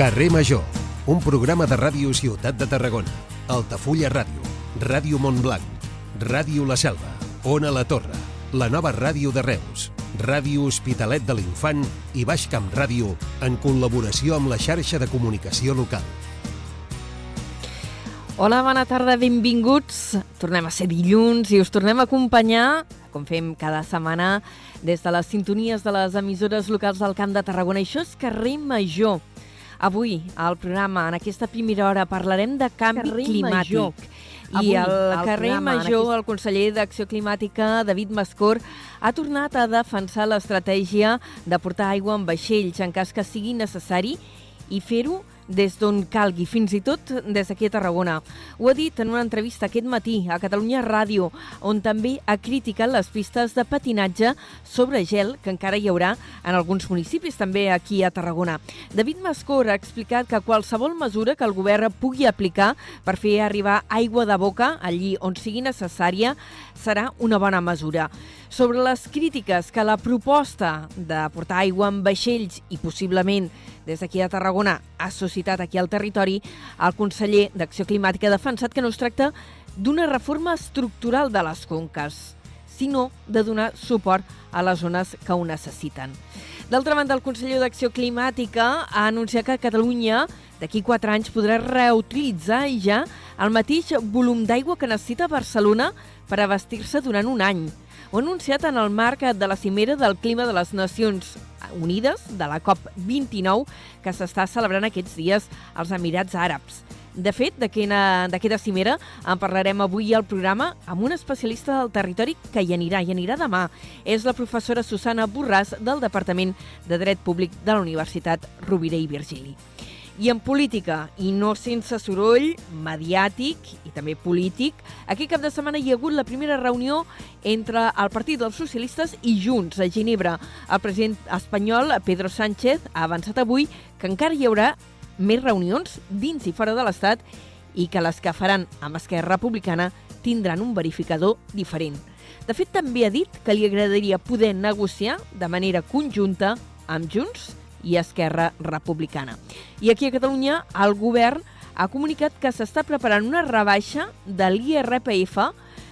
Carrer Major, un programa de ràdio Ciutat de Tarragona, Altafulla Ràdio, Ràdio Montblanc, Ràdio La Selva, Ona La Torre, la nova ràdio de Reus, Ràdio Hospitalet de l'Infant i Baix Camp Ràdio en col·laboració amb la xarxa de comunicació local. Hola, bona tarda, benvinguts. Tornem a ser dilluns i us tornem a acompanyar, com fem cada setmana, des de les sintonies de les emissores locals del Camp de Tarragona. Això és Carrer Major. Avui, al programa, en aquesta primera hora, parlarem de canvi Carrer climàtic. Major. I Avui, al al carrer programa, Major, aquest- el conseller d'Acció Climàtica, David Mascor, ha tornat a defensar l'estratègia de portar aigua en vaixells en cas que sigui necessari i fer-ho des d'on calgui, fins i tot des d'aquí a Tarragona. Ho ha dit en una entrevista aquest matí a Catalunya Ràdio, on també ha criticat les pistes de patinatge sobre gel que encara hi haurà en alguns municipis, també aquí a Tarragona. David Mascor ha explicat que qualsevol mesura que el govern pugui aplicar per fer arribar aigua de boca allí on sigui necessària serà una bona mesura. Sobre les crítiques que la proposta de portar aigua en vaixells i possiblement des d'aquí a Tarragona ha suscitat aquí al territori, el conseller d'Acció Climàtica ha defensat que no es tracta d'una reforma estructural de les conques, sinó de donar suport a les zones que ho necessiten. D'altra banda, el conseller d'Acció Climàtica ha anunciat que Catalunya d'aquí 4 anys podrà reutilitzar ja el mateix volum d'aigua que necessita Barcelona per abastir-se durant un any. Ho ha anunciat en el marc de la cimera del clima de les Nacions Unides, de la COP29, que s'està celebrant aquests dies als Emirats Àrabs. De fet, d'aquesta cimera en parlarem avui al programa amb un especialista del territori que hi anirà, hi anirà demà. És la professora Susana Borràs del Departament de Dret Públic de la Universitat Rovira i Virgili. I en política, i no sense soroll mediàtic i també polític, aquest cap de setmana hi ha hagut la primera reunió entre el Partit dels Socialistes i Junts a Ginebra. El president espanyol, Pedro Sánchez, ha avançat avui que encara hi haurà més reunions dins i fora de l'Estat i que les que faran amb Esquerra Republicana tindran un verificador diferent. De fet, també ha dit que li agradaria poder negociar de manera conjunta amb Junts i Esquerra Republicana. I aquí a Catalunya el govern ha comunicat que s'està preparant una rebaixa de l'IRPF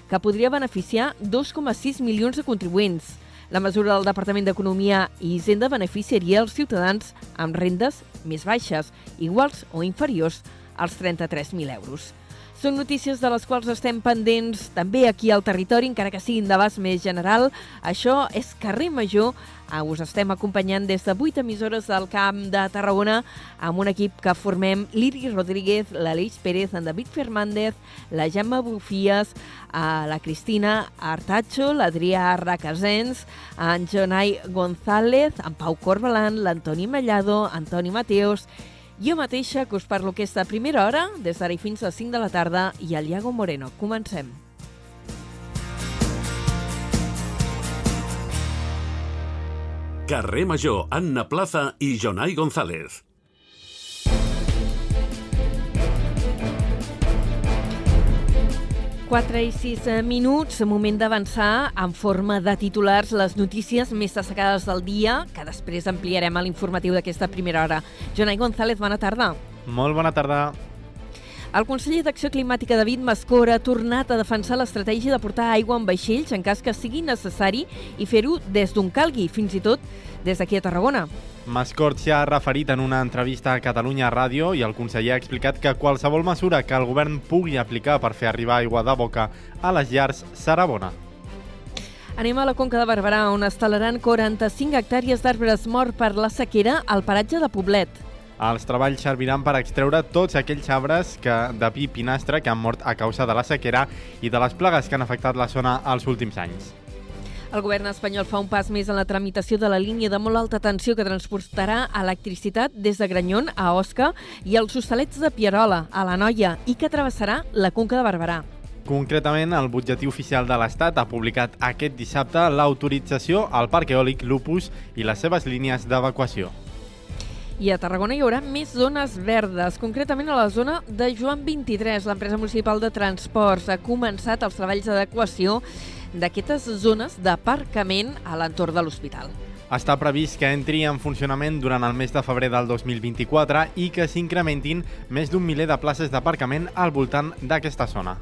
que podria beneficiar 2,6 milions de contribuents. La mesura del Departament d'Economia i Hisenda beneficiaria els ciutadans amb rendes més baixes, iguals o inferiors als 33.000 euros. Són notícies de les quals estem pendents també aquí al territori, encara que siguin d'abast més general. Això és Carrer Major. Ah, Us estem acompanyant des de 8 emissores del Camp de Tarragona amb un equip que formem l'Iri Rodríguez, l'Aleix Pérez, en David Fernández, la Gemma Bufies, a la Cristina Artacho, l'Adrià Racasens, en Jonai González, en Pau Corbalan, l'Antoni Mellado, Antoni Mateos, jo mateixa, que us parlo aquesta primera hora, des d'ara i fins a les 5 de la tarda, i el Iago Moreno. Comencem. Carrer Major, Anna Plaza i Jonai González. Quatre i sis eh, minuts, moment d'avançar en forma de titulars les notícies més destacades del dia, que després ampliarem a l'informatiu d'aquesta primera hora. Jonai González, bona tarda. Molt bona tarda. El conseller d'Acció Climàtica David Mascora ha tornat a defensar l'estratègia de portar aigua en vaixells en cas que sigui necessari i fer-ho des d'on calgui, fins i tot des d'aquí a Tarragona. Mascort s'hi ha referit en una entrevista a Catalunya Ràdio i el conseller ha explicat que qualsevol mesura que el govern pugui aplicar per fer arribar aigua de boca a les llars serà bona. Anem a la Conca de Barberà, on es talaran 45 hectàrees d'arbres morts per la sequera al paratge de Poblet. Els treballs serviran per extreure tots aquells arbres que, de pi pinastre que han mort a causa de la sequera i de les plagues que han afectat la zona els últims anys. El govern espanyol fa un pas més en la tramitació de la línia de molt alta tensió que transportarà electricitat des de Granyón a Osca i als hostalets de Pierola, a la Noia, i que travessarà la Conca de Barberà. Concretament, el butlletí oficial de l'Estat ha publicat aquest dissabte l'autorització al Parc Eòlic Lupus i les seves línies d'evacuació. I a Tarragona hi haurà més zones verdes, concretament a la zona de Joan 23. L'empresa municipal de transports ha començat els treballs d'adequació d'aquestes zones d'aparcament a l'entorn de l'hospital. Està previst que entri en funcionament durant el mes de febrer del 2024 i que s'incrementin més d'un miler de places d'aparcament al voltant d'aquesta zona.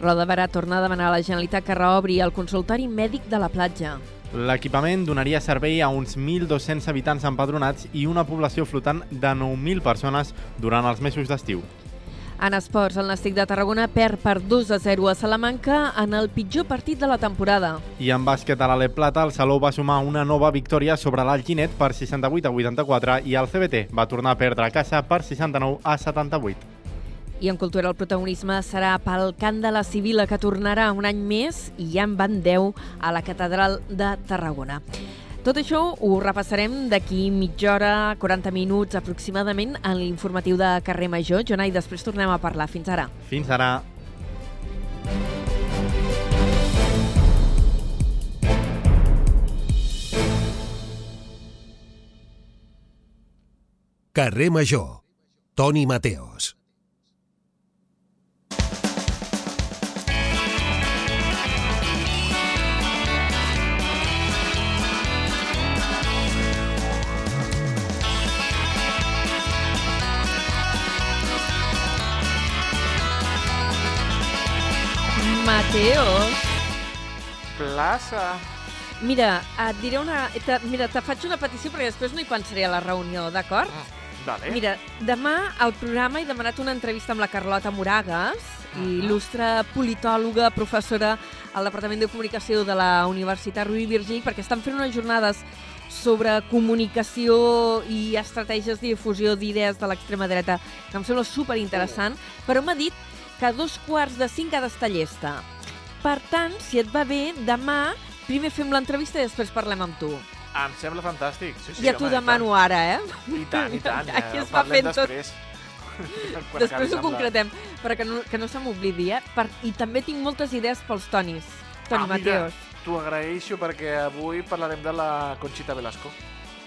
Roda Barà torna a demanar a la Generalitat que reobri el consultori mèdic de la platja. L'equipament donaria servei a uns 1.200 habitants empadronats i una població flotant de 9.000 persones durant els mesos d'estiu. En esports, el Nàstic de Tarragona perd per 2 a 0 a Salamanca en el pitjor partit de la temporada. I en bàsquet a l'Ale Plata, el Salou va sumar una nova victòria sobre l'Alginet per 68 a 84 i el CBT va tornar a perdre a casa per 69 a 78. I en cultura el protagonisme serà pel cant de la Sibila, que tornarà un any més i ja en van 10 a la Catedral de Tarragona. Tot això ho repassarem d'aquí mitja hora, 40 minuts aproximadament, en l'informatiu de Carrer Major. Jonai, després tornem a parlar. Fins ara. Fins ara. Carrer Major. Toni Mateos. Mateo. Plaça. Mira, et diré una... Te, mira, te faig una petició perquè després no hi pensaré a la reunió, d'acord? Vale. Mira, demà al programa he demanat una entrevista amb la Carlota Moragas, Ah. il·lustre politòloga, professora al Departament de Comunicació de la Universitat Rovira i Virgili, perquè estan fent unes jornades sobre comunicació i estratègies de difusió d'idees de l'extrema dreta, que em sembla superinteressant, però m'ha dit que a dos quarts de cinc ha d'estar llesta. Per tant, si et va bé, demà primer fem l'entrevista i després parlem amb tu. Em sembla fantàstic. Sí, sí, ja t'ho demano tant. ara, eh? I tant, i tant. Aquí es va fent tot. després. Quan Després acabis ho concretem, perquè no, que no se m'oblidi, eh? Per, I també tinc moltes idees pels Tonis. Toni Ah, Mateos. T'ho agraeixo perquè avui parlarem de la Conxita Velasco.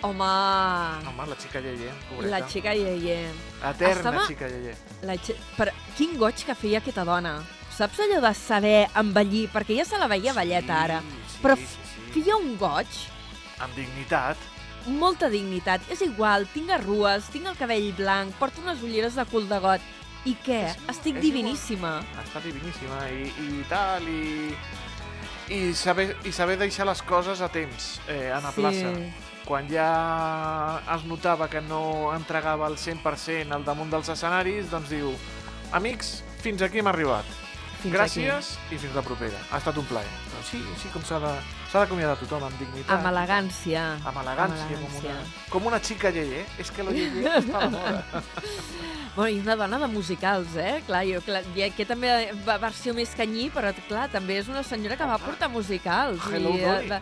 Home, Home, la xica Yeye, pobreta. la xica Yeye. Eterna Estava- xica Yeye. La xi... per... Quin goig que feia aquesta dona. Saps allò de saber envellir? Perquè ja se la veia velleta ara. Sí, Però sí, sí. feia un goig, Amb dignitat. molta dignitat. És igual, tinc arrues, tinc el cabell blanc, porto unes ulleres de cul de got. I què? És igual, Estic és diviníssima. Està diviníssima i, i tal, i... I saber, I saber deixar les coses a temps, eh, a la Sí. plaça. Quan ja es notava que no entregava el 100% al damunt dels escenaris, doncs diu Amics, fins aquí hem arribat. Fins Gràcies i fins la propera. Ha estat un plaer. Doncs sí, sí, com s'ha de- s'ha d'acomiadar tothom amb dignitat. Amb elegància. Amb elegància, Amb com, una, elegància. com una xica llei, eh? És que la llei està a la moda. Bueno, i una dona de musicals, eh? Clar, jo, clar, aquí també va versió més canyí, però clar, també és una senyora que va portar musicals. Hello, i, eh, Dolly. va-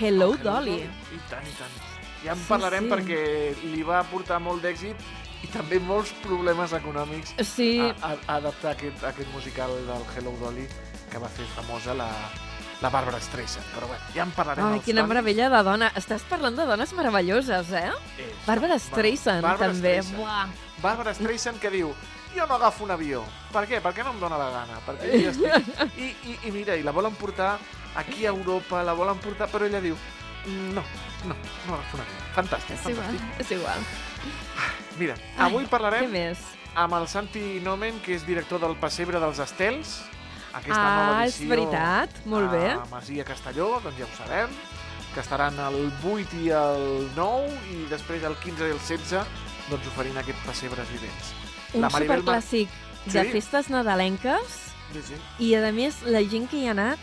Hello, Oh, Dolly. I tant, i tant. Ja en Sí, parlarem sí. perquè li va portar molt d'èxit i també molts problemes econòmics Sí, a, a, a adaptar aquest, aquest musical del Hello Dolly que va fer famosa la, la Barbara Streisand. Però bueno, ja en parlarem. Ai, quina tònics. meravella de dona. Estàs parlant de dones meravelloses, eh? És- Bàrbara Streisand, també. Streisand. Buah. Barbara Streisand que diu jo no agafo un avió. Per què? Perquè no em dóna la gana. Perquè ja estic... I, i, I mira, i la volen portar aquí a Europa, la volen portar, però ella diu no, no, no agafo un avió. Fantàstic, És igual, fantàstic. és igual. Mira, Ai, avui Què parlarem més? amb el Santi Nomen, que és director del Pessebre dels Estels. Aquesta Ah, nova és edició veritat, molt bé. A Masia Castelló, doncs ja ho sabem, que estaran el 8 i el 9 i després el 15 i el 16 doncs oferint aquests pessebres vivents. Un La Maribel Mar- superclàssic de Sí. festes nadalenques Sí, sí. i, a més, la gent que hi ha anat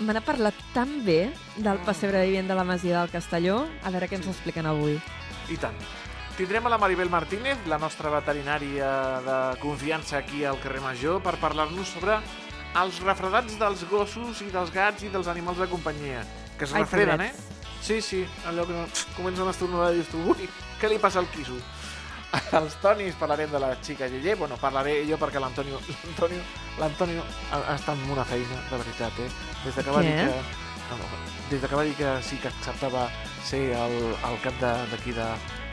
me n'ha parlat tan bé del Mm. pessebre vivent de la Masia del Castelló. A veure què ens expliquen avui. I tant. Tindrem a la Maribel Martínez, la nostra veterinària de confiança aquí al carrer Major, per parlar-nos sobre els refredats dels gossos i dels gats i dels animals de companyia, que es Ai, refreden, eh? Sí, sí, allò que comencen a estornudar i dius tu, ui, què li passa al quiso? Als Tonis parlarem de la xica Yeye, bueno, parlaré jo perquè l'Antonio l'Antonio l'Antonio està en una feina, de veritat, eh? Des de que va Què? dir que... Des de que va dir que sí que acceptava ser el, el cap de- d'aquí de,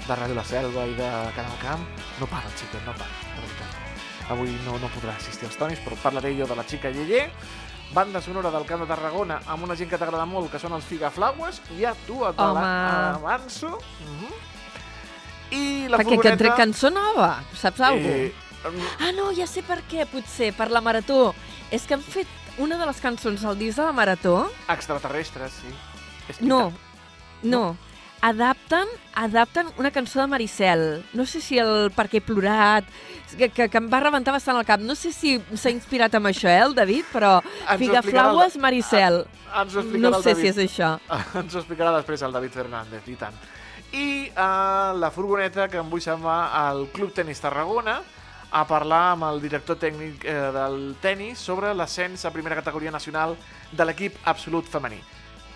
de Ràdio La Selva i de Canal Camp, no para el xiquet, no para, de veritat. Avui no, no podrà assistir als tonis, però parlaré jo de la xica Yeye, banda sonora del Camp de Tarragona amb una gent que t'agrada molt, que són els Figaflaues, ja tu et avanço. Uh -huh. I la Perquè que furgoneta... entre cançó nova, saps alguna Eh, Ah, no, ja sé per què, potser, per la Marató. És que han fet una de les cançons al disc de la Marató. extraterrestres, sí. És No, veritat. no. Adapten, adapten una cançó de Maricel. No sé si el Per què he plorat, que, que, que em va rebentar bastant el cap. No sé si s'ha inspirat amb això, eh, el David, però Ens Figaflaues, el- Maricel. Ens ho explicarà No sé David. si és això. Ens ho explicarà després el David Fernández, i tant. I uh, la furgoneta que em vull va al Club Tenis Tarragona a parlar amb el director tècnic eh, del tennis sobre l'ascens a primera categoria nacional de l'equip absolut femení.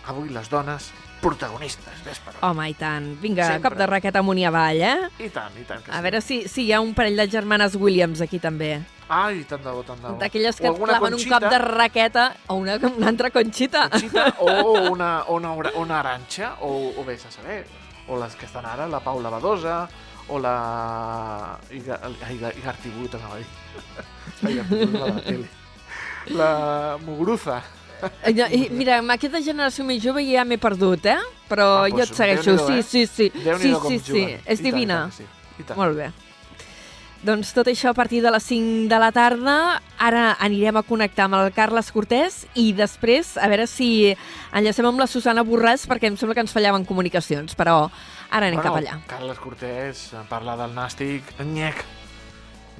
Avui les dones protagonistes, ves per. Home, i tant. Vinga, Sempre. cop de raqueta amunt i avall, eh? I tant, i tant que A sí. veure si, si hi ha un parell de germanes Williams aquí també. Ai, tant de bo, tant de bo. D'aquelles que claven un cop de raqueta o una, una altra conxita. Conxita o una, una, una aranxa, o, o vés a saber, o les que estan ara, la Paula Badosa, o la... Iga- Iga- Igartibut, anava a dir. La Igartibut, la de la tele. La Muguruza. I Mira, amb aquesta generació més jove ja m'he perdut, eh? Però Ah, jo doncs, et segueixo. Déu-n'hi-do, eh? Sí, sí, sí. Sí, sí, sí. És I tant, divina. tant que sí. I tant. Molt bé. Doncs tot això a partir de les 5 de la tarda. Ara anirem a connectar amb el Carles Cortés i després a veure si enllacem amb la Susana Borràs perquè em sembla que ens fallaven comunicacions, però ara anem cap allà. Carles Cortés parla del nàstic. Nyec.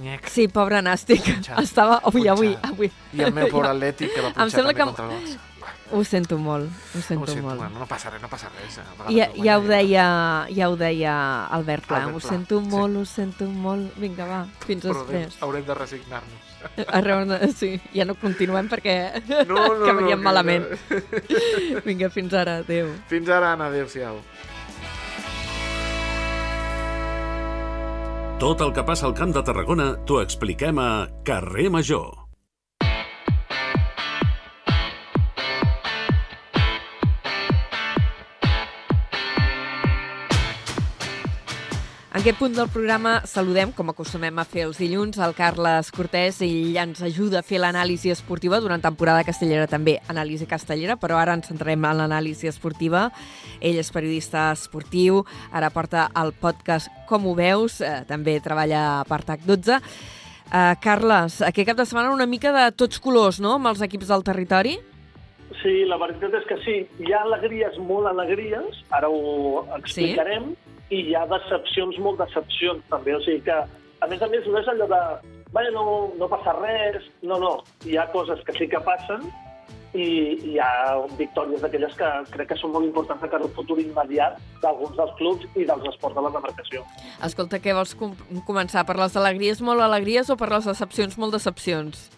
Nyec. Sí, pobre Nàstic. Punxat. Estava avui, avui, avui. I el meu pobre Atlètic que va punxar sembla també que- contra. Ho sento molt, ho Ho sento sento, molt. bueno, no passa res, no passa res. Ja, no ja, ho deia, ja ho deia Albert Pla. Albert Ho Pla, sento sí. molt, ho sento molt. Vinga, va, fins Però després. haurem de resignar-nos. Arreu, sí, ja no continuem perquè No, no, acabaríem no, malament. que- Vinga, fins ara. Adéu. Fins ara, Anna, adéu-siau. Tot el que passa al Camp de Tarragona t'ho expliquem a Carrer Major. En aquest punt del programa saludem, com acostumem a fer els dilluns, el Carles Cortés. Ell ens ajuda a fer l'anàlisi esportiva durant temporada castellera també, anàlisi castellera, però ara ens centrarem en l'anàlisi esportiva. Ell és periodista esportiu, ara porta el podcast Com ho veus, eh, també treballa per TAC12. Uh, Carles, aquest cap de setmana una mica de tots colors, no?, amb els equips del territori. Sí, la veritat és que sí. Hi ha alegries, molt alegries, ara ho explicarem, sí? I hi ha decepcions, molt decepcions també. O sigui que, a més a més, no és allò de vaja, no, no passa res, no, no. Hi ha coses que sí que passen i hi ha victòries d'aquelles que crec que són molt importants de cara al futur immediat d'alguns dels clubs i dels esports de la demarcació. Escolta, què vols com començar? Per les alegries molt alegries o per les decepcions molt decepcions?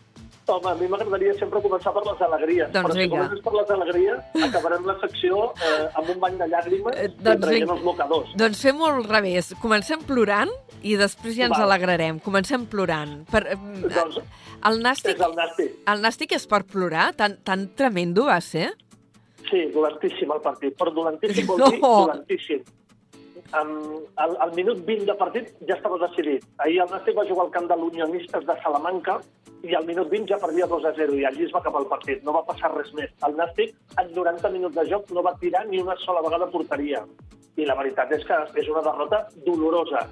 Home, a mi m'agradaria sempre començar per les alegries. Doncs però si vinga. comences per les alegries, acabarem la secció eh, amb un bany de llàgrimes Eh, doncs i els mocadors. Doncs fem-ho al revés. Comencem plorant i després ja ens Val. alegrarem. Comencem plorant. Per, eh, Doncs el, nàstic, és el nàstic. el nàstic és per plorar? Tan, tan tremendo va ser? Sí, dolentíssim el partit, però dolentíssim vol No. dir dolentíssim. Um, al, al minut 20 de partit ja estava decidit. Ahir el Nàstic va jugar al camp de l'Unionistes de Salamanca i al minut 20 ja perdia 2 a 0 i allí es va acabar el partit. No va passar res més. El Nàstic, en 90 minuts de joc, no va tirar ni una sola vegada porteria. I la veritat és que és una derrota dolorosa.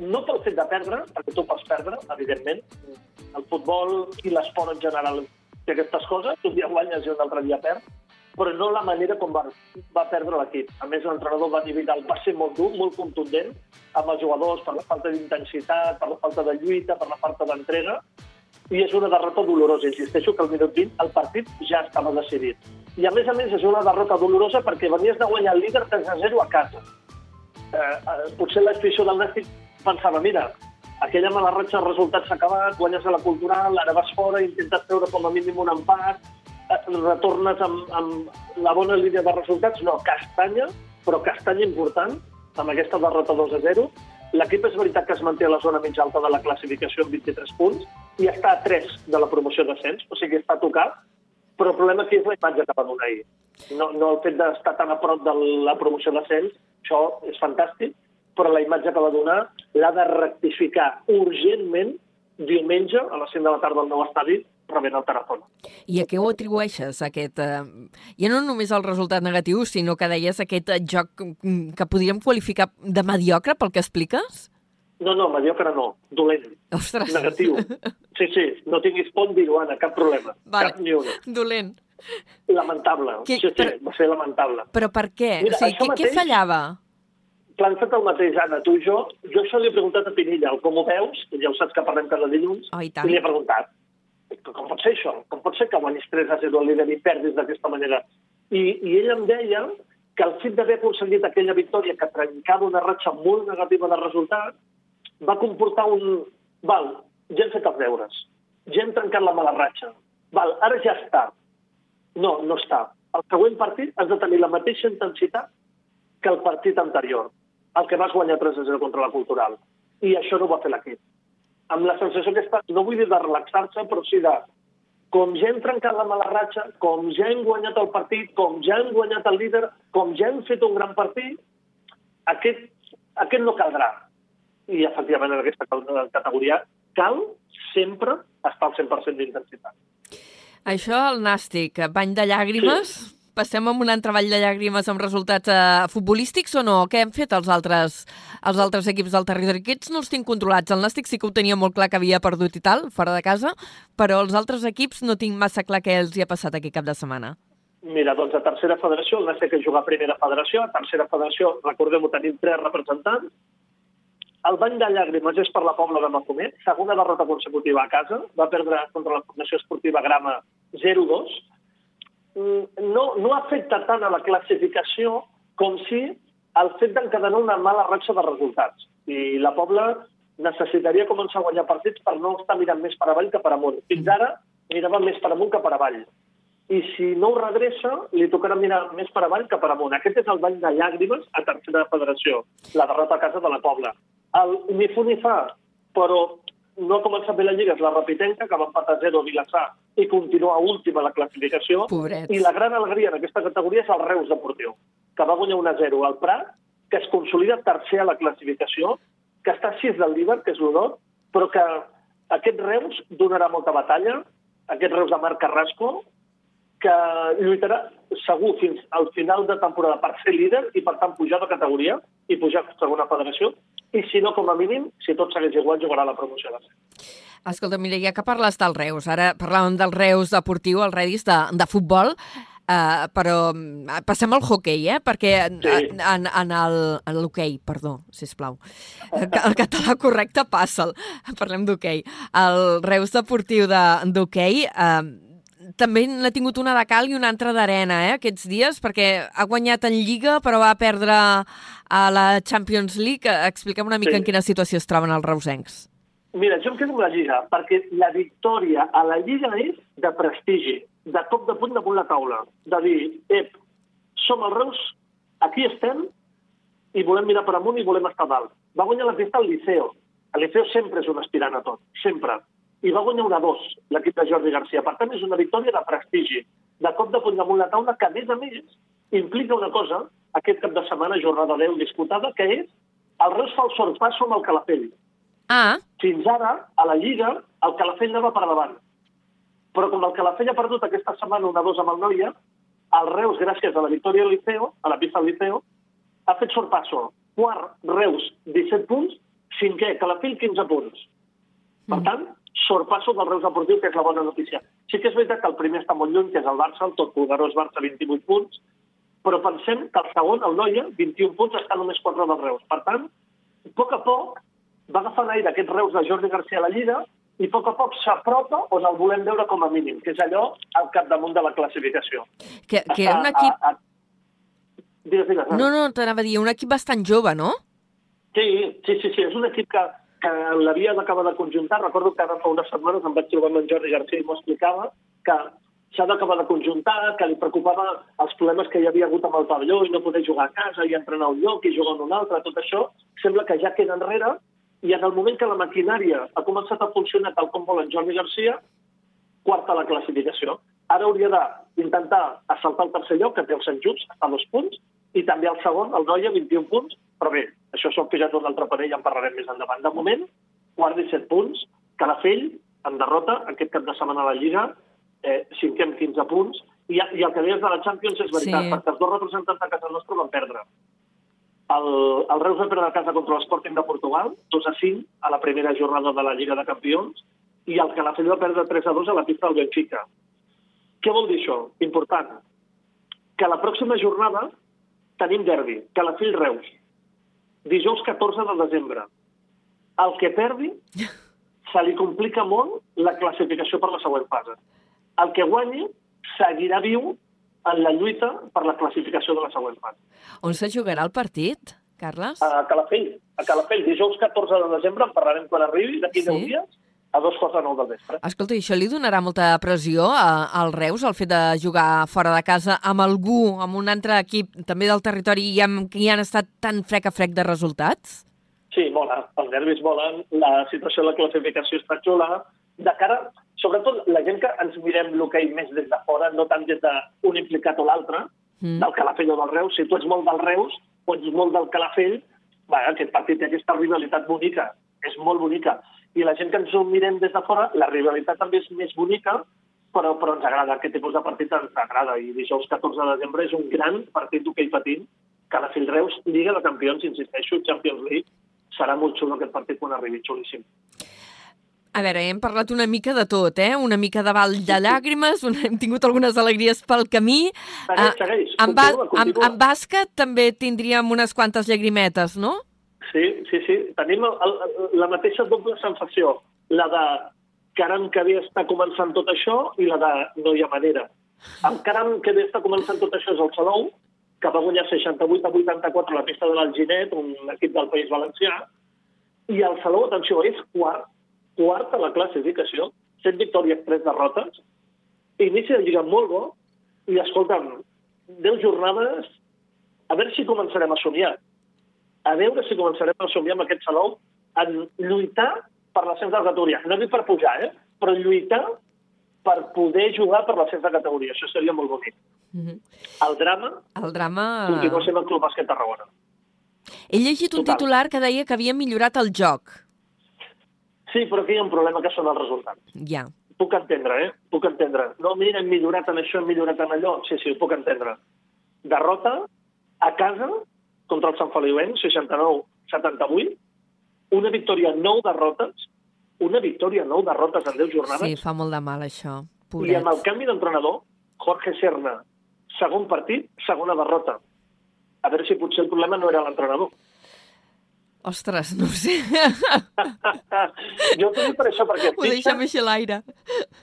No pel fet de perdre, perquè tu pots perdre, evidentment. El futbol i l'esport en general té aquestes coses. Un dia guanyes i un altre dia perds però no la manera com va, va perdre l'equip. A més, l'entrenador Dani Vidal va ser molt dur, molt contundent amb els jugadors per la falta d'intensitat, per la falta de lluita, per la falta d'entrega, i és una derrota dolorosa. Insisteixo que al minut 20 el partit ja estava decidit. I a més a més és una derrota dolorosa perquè venies de guanyar el líder 3 a 0 a casa. Eh, eh, potser l'afició del Nàstic pensava, mira, aquella mala ratxa de resultats s'ha acabat, guanyes a la cultural, ara vas fora, intentes treure com a mínim un empat, retornes amb, amb la bona línia de resultats, no, castanya, però castanya important, amb aquesta derrota 2 a 0. L'equip és veritat que es manté a la zona mig alta de la classificació amb 23 punts i està a 3 de la promoció d'ascens, o sigui, està tocat, però el problema aquí és la imatge que va donar ahir. No, no el fet d'estar tan a prop de la promoció d'ascens, això és fantàstic, però la imatge que va donar l'ha de rectificar urgentment diumenge a les 5 de la tarda al nou estadi rebent el telèfon. I a què ho atribueixes, aquest... Eh, ja no només el resultat negatiu, sinó que deies aquest joc que podríem qualificar de mediocre pel que expliques? No, no, mediocre no, dolent, Ostres. negatiu. Sí, sí, no tinguis por en dir-ho, Anna, cap problema. Vale. Cap ni una. Dolent. Lamentable. Que- sí, sí, però- va ser lamentable. Però per què? Mira, o sigui, què, què mateix- fallava? Planta't el mateix, Anna, tu i jo. Jo això li he preguntat a Pinilla, el com ho veus, ja ho saps que parlem cada dilluns, Oh, i tant. i li he preguntat, com pot ser això? Com pot ser que guanyis 3 a 0 al líder i perdis d'aquesta manera? I, I ell em deia que el fet d'haver aconseguit aquella victòria que trencava una ratxa molt negativa de resultat va comportar un... Val, ja hem fet els deures, ja hem trencat la mala ratxa, val, ara ja està. No, no està. El següent partit has de tenir la mateixa intensitat que el partit anterior, el que vas guanyar 3 a 0 contra la Cultural. I això no ho va fer l'equip. Amb la sensació que està, no vull dir de relaxar-se, però sí de com ja hem trencat la mala ratxa, com ja hem guanyat el partit, com ja hem guanyat el líder, com ja hem fet un gran partit, aquest, aquest no caldrà. I, efectivament, en aquesta categoria cal sempre estar al 100% d'intensitat. Això, el nàstic, bany de llàgrimes? Sí. Passem amb un altre ball de llàgrimes amb resultats eh, futbolístics o no? Què han fet els altres, els altres equips del territori? Aquests no els tinc controlats. El nàstic sí que ho tenia molt clar que havia perdut i tal, fora de casa, però els altres equips no tinc massa clar què els hi ha passat aquest cap de setmana. Mira, doncs a tercera federació, el Nàstic que juga a primera federació, a tercera federació, recordem-ho, tenim tres representants. El bany de llàgrimes és per la Pobla de Mafumet, segona derrota consecutiva a casa, va perdre contra la Formació Esportiva Grama 0-2. Mm, No, no afecta tant a la classificació com si el fet d'encadenar una mala ratxa de resultats. I la Pobla necessitaria començar a guanyar partits per no estar mirant més per avall que per amunt. Fins ara mirava més per amunt que per avall i si no ho redreça, li tocarà mirar més per avall que per amunt. Aquest és el bany de llàgrimes a tercera federació, la derrota a casa de la Pobla. El ni fu ni fa, però no ha començat bé la Lliga, és la Rapitenca, que va empatar 0 a Vilassar i continua última a la classificació. Pobrets. I la gran alegria en aquesta categoria és el Reus Deportiu, que va guanyar 1 a 0 al Prat, que es consolida tercer a la classificació, que està a 6 del líder, que és l'Honor, però que aquest Reus donarà molta batalla, aquest Reus de Marc Carrasco, que lluitarà segur fins al final de temporada per ser líder i, per tant, pujar de categoria i pujar a segona federació. I, si no, com a mínim, si tot segueix igual, jugarà la promoció de ser. Escolta, mira, ja que parles del Reus, ara parlàvem del Reus deportiu, el Redis de, de futbol, Uh, però mm, passem al hoquei, eh? Perquè en, Sí. en, en el... en l'hoquei, perdó, sisplau. El, ca- el català correcte passa'l. Parlem d'hoquei. El Reus Deportiu de- d'hoquei uh, també n'ha tingut una de cal i una altra d'arena, eh, aquests dies, perquè ha guanyat en Lliga, però va perdre a la Champions League. Expliquem una mica Sí. en quina situació es troben els reusencs. Mira, jo em quedo amb la Lliga, perquè la victòria a la Lliga és de prestigi, de cop de punt damunt la taula, de dir, ep, som els Reus, aquí estem, i volem mirar per amunt i volem estar dalt. Va guanyar la pista al Liceo. El Liceo sempre és un aspirant a tot, sempre. I va guanyar una 2, l'equip de Jordi Garcia. Per tant, és una victòria de prestigi, de cop de punt damunt la taula, que a més a més implica una cosa, aquest cap de setmana, jornada 10 disputada, que és el Reus fa el sorpasso amb el Calafell. Ah, Fins ara, a la Lliga, el Calafell anava per davant. Però com el Calafell ha perdut aquesta setmana una 2 amb el Noia, el Reus, gràcies a la victòria al Liceo, a la pista del Liceo, ha fet sorpasso. Quart, Reus, 17 punts. Cinquè, Calafell, 15 punts. Per tant, sorpasso del Reus Deportiu, que és la bona notícia. Sí que és veritat que el primer està molt lluny, que és el Barça, el tot poderós Barça, 28 punts, però pensem que el segon, el Noia, 21 punts, està només 4 del Reus. Per tant, a poc a poc, va agafar l'aire aquest Reus de Jordi Garcia a la Lliga i a poc a poc s'apropa on el volem veure com a mínim, que és allò al capdamunt de la classificació. que, que era un equip... A, a, a... Digues, digues. No, no, t'anava a dir, un equip bastant jove, no? Sí, sí, sí, sí, és un equip que, que l'havia d'acabar de conjuntar. Recordo que ara fa unes setmanes em vaig trobar amb en Jordi Garcia i m'ho explicava, que s'ha d'acabar de conjuntar, que li preocupava els problemes que hi havia hagut amb el pavelló i no poder jugar a casa i entrenar un lloc i jugar en un altre, tot això sembla que ja queda enrere i en el moment que la maquinària ha començat a funcionar tal com vol en Jordi Garcia, quarta la classificació. Ara hauria d'intentar assaltar el tercer lloc, que té el Sant Just, a dos punts, i també el segon, el Noia, 21 punts, però bé, això són pujat un altre parell, ja en parlarem més endavant. De moment, quart 17 punts, Calafell, en derrota, aquest cap de setmana a la Lliga, eh, cinquè amb 15 punts, i, i el que deies de la Champions és veritat, Sí. perquè els dos representants de casa nostra van perdre. El, el Reus va perdre a casa contra l'Sporting de Portugal, 2 a 5 a la primera jornada de la Lliga de Campions, i el Calafell va perdre 3 a 2 a la pista del Benfica. Què vol dir això? Important. Que la pròxima jornada tenim derbi, Calafell-Reus, dijous 14 de desembre. El que perdi se li complica molt la classificació per la següent fase. El que guanyi seguirà viu en la lluita per la classificació de la següent fase. On se jugarà el partit, Carles? A Calafell, a Calafell, dijous 14 de desembre, en parlarem quan arribi, d'aquí Sí. 10 dies, a dos quarts de nou del vespre. Escolta, això li donarà molta pressió a, al Reus, el fet de jugar fora de casa amb algú, amb un altre equip també del territori i amb qui han estat tan frec a frec de resultats? Sí, mola. Els nervis volen, la situació de la classificació està xula. De cara, sobretot la gent que ens mirem l'hoquei més des de fora, no tant des d'un implicat o l'altre, Mm. del Calafell o del Reus. Si tu ets molt del Reus o ets molt del Calafell, va, aquest partit té aquesta rivalitat bonica. És molt bonica. I la gent que ens ho mirem des de fora, la rivalitat també és més bonica, però, però ens agrada. Aquest tipus de partit ens agrada. I dijous 14 de desembre és un gran partit d'hoquei patint. Calafell-Reus, Lliga de Campions, insisteixo, Champions League. Serà molt xulo aquest partit quan arribi, xulíssim. A veure, hem parlat una mica de tot, eh? Una mica de ball de llàgrimes, una, hem tingut algunes alegries pel camí. Segueix, Ah, segueix. En, ba Continua, en, continua. en bàsquet també tindríem unes quantes llagrimetes, no? Sí, sí, sí. Tenim el, el, la mateixa doble sensació. La de caram que bé està començant tot això i la de no hi ha manera. El caram que bé està començant tot això és el Salou, que va guanyar 68 a 84 a la pista de l'Alginet, un equip del País Valencià, i el Salou, atenció, és quart, quart a la classificació, 7 victòries, 3 derrotes, inici de lliga molt bo, i escolta'm, 10 jornades, a veure si començarem a somiar a veure si començarem a somiar amb aquest Salou en lluitar per l'ascens de categoria. No dic per pujar, eh? però lluitar per poder jugar per l'ascens de categoria. Això seria molt bonic. Mhm. El drama El drama... continua sent el Club Bàsquet Tarragona. He llegit un Total. titular que deia que havia millorat el joc. Sí, però aquí hi ha un problema que són els resultats. Ja. Puc entendre, eh? Puc entendre. No, mira, hem millorat en això, hem millorat en allò. Sí, sí, ho puc entendre. Derrota a casa contra el Sant Feliuenc, 69-78. Una victòria, nou derrotes. Una victòria, nou derrotes en 10 jornades. Sí, fa molt de mal, això. I Pobret. amb el canvi d'entrenador, Jorge Serna, segon partit, segona derrota. A veure si potser el problema no era l'entrenador. Ostres, no ho sé. jo t'ho dic per això, perquè Ho deixem així a l'aire.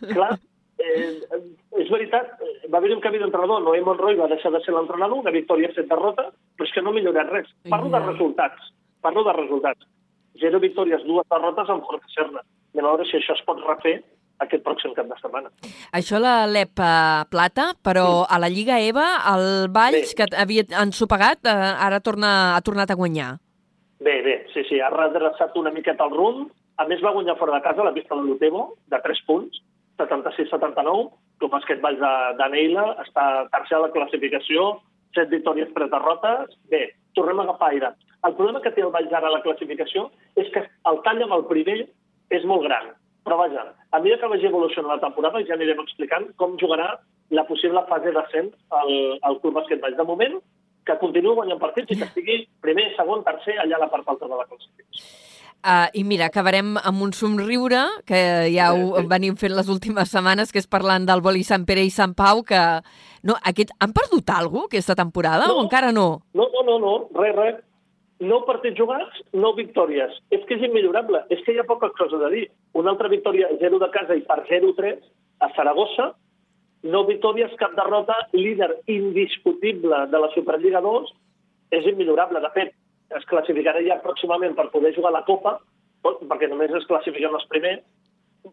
clar, eh, és veritat, eh, va haver un canvi d'entrenador, Noé Monroy va deixar de ser l'entrenador, una victòria, set derrotes, però és que no ha millorat res. Parlo de resultats, parlo de resultats. Zero victòries, dues derrotes amb Jorge Serna. Anem a veure si això es pot refer aquest pròxim cap de setmana. Això la LEP eh, Plata, però a la Lliga EVA, el Valls, Bé. que havia ensopegat, eh, ara torna, ha tornat a guanyar. Bé, bé, sí, sí, ha redreçat una miqueta el rumb. A més, va guanyar fora de casa la pista de l'Utebo, de 3 punts, 76-79. Club Bàsquet Valls de, de Neila està tercer a la classificació, 7 victòries, 3 derrotes. Bé, tornem a agafar aire. El problema que té el Valls ara a la classificació és que el tall amb el primer és molt gran. Però vaja, a mesura que vagi evolucionant la temporada ja anirem explicant com jugarà la possible fase d'ascens al, al Club Bàsquet Valls. De moment, que continuï guanyant partits i que estigui primer, segon, tercer, allà a la part alta de la classificació. Uh, I mira, acabarem amb un somriure, que ja ho Sí, sí. venim fent les últimes setmanes, que és parlant del boli Sant Pere i Sant Pau, que... No, aquest... Han perdut alguna cosa aquesta temporada No. o encara no? No, no, no, no, res, res. Nou partits jugats, nou victòries. És que és immillorable, és que hi ha poca cosa de dir. Una altra victòria, 0 de casa i per 0-3 a Saragossa, nou victòries, cap derrota, líder indiscutible de la Superliga 2, és immillorable. De fet, es classificarà ja pròximament per poder jugar a la Copa, perquè només es classifiquen els primers.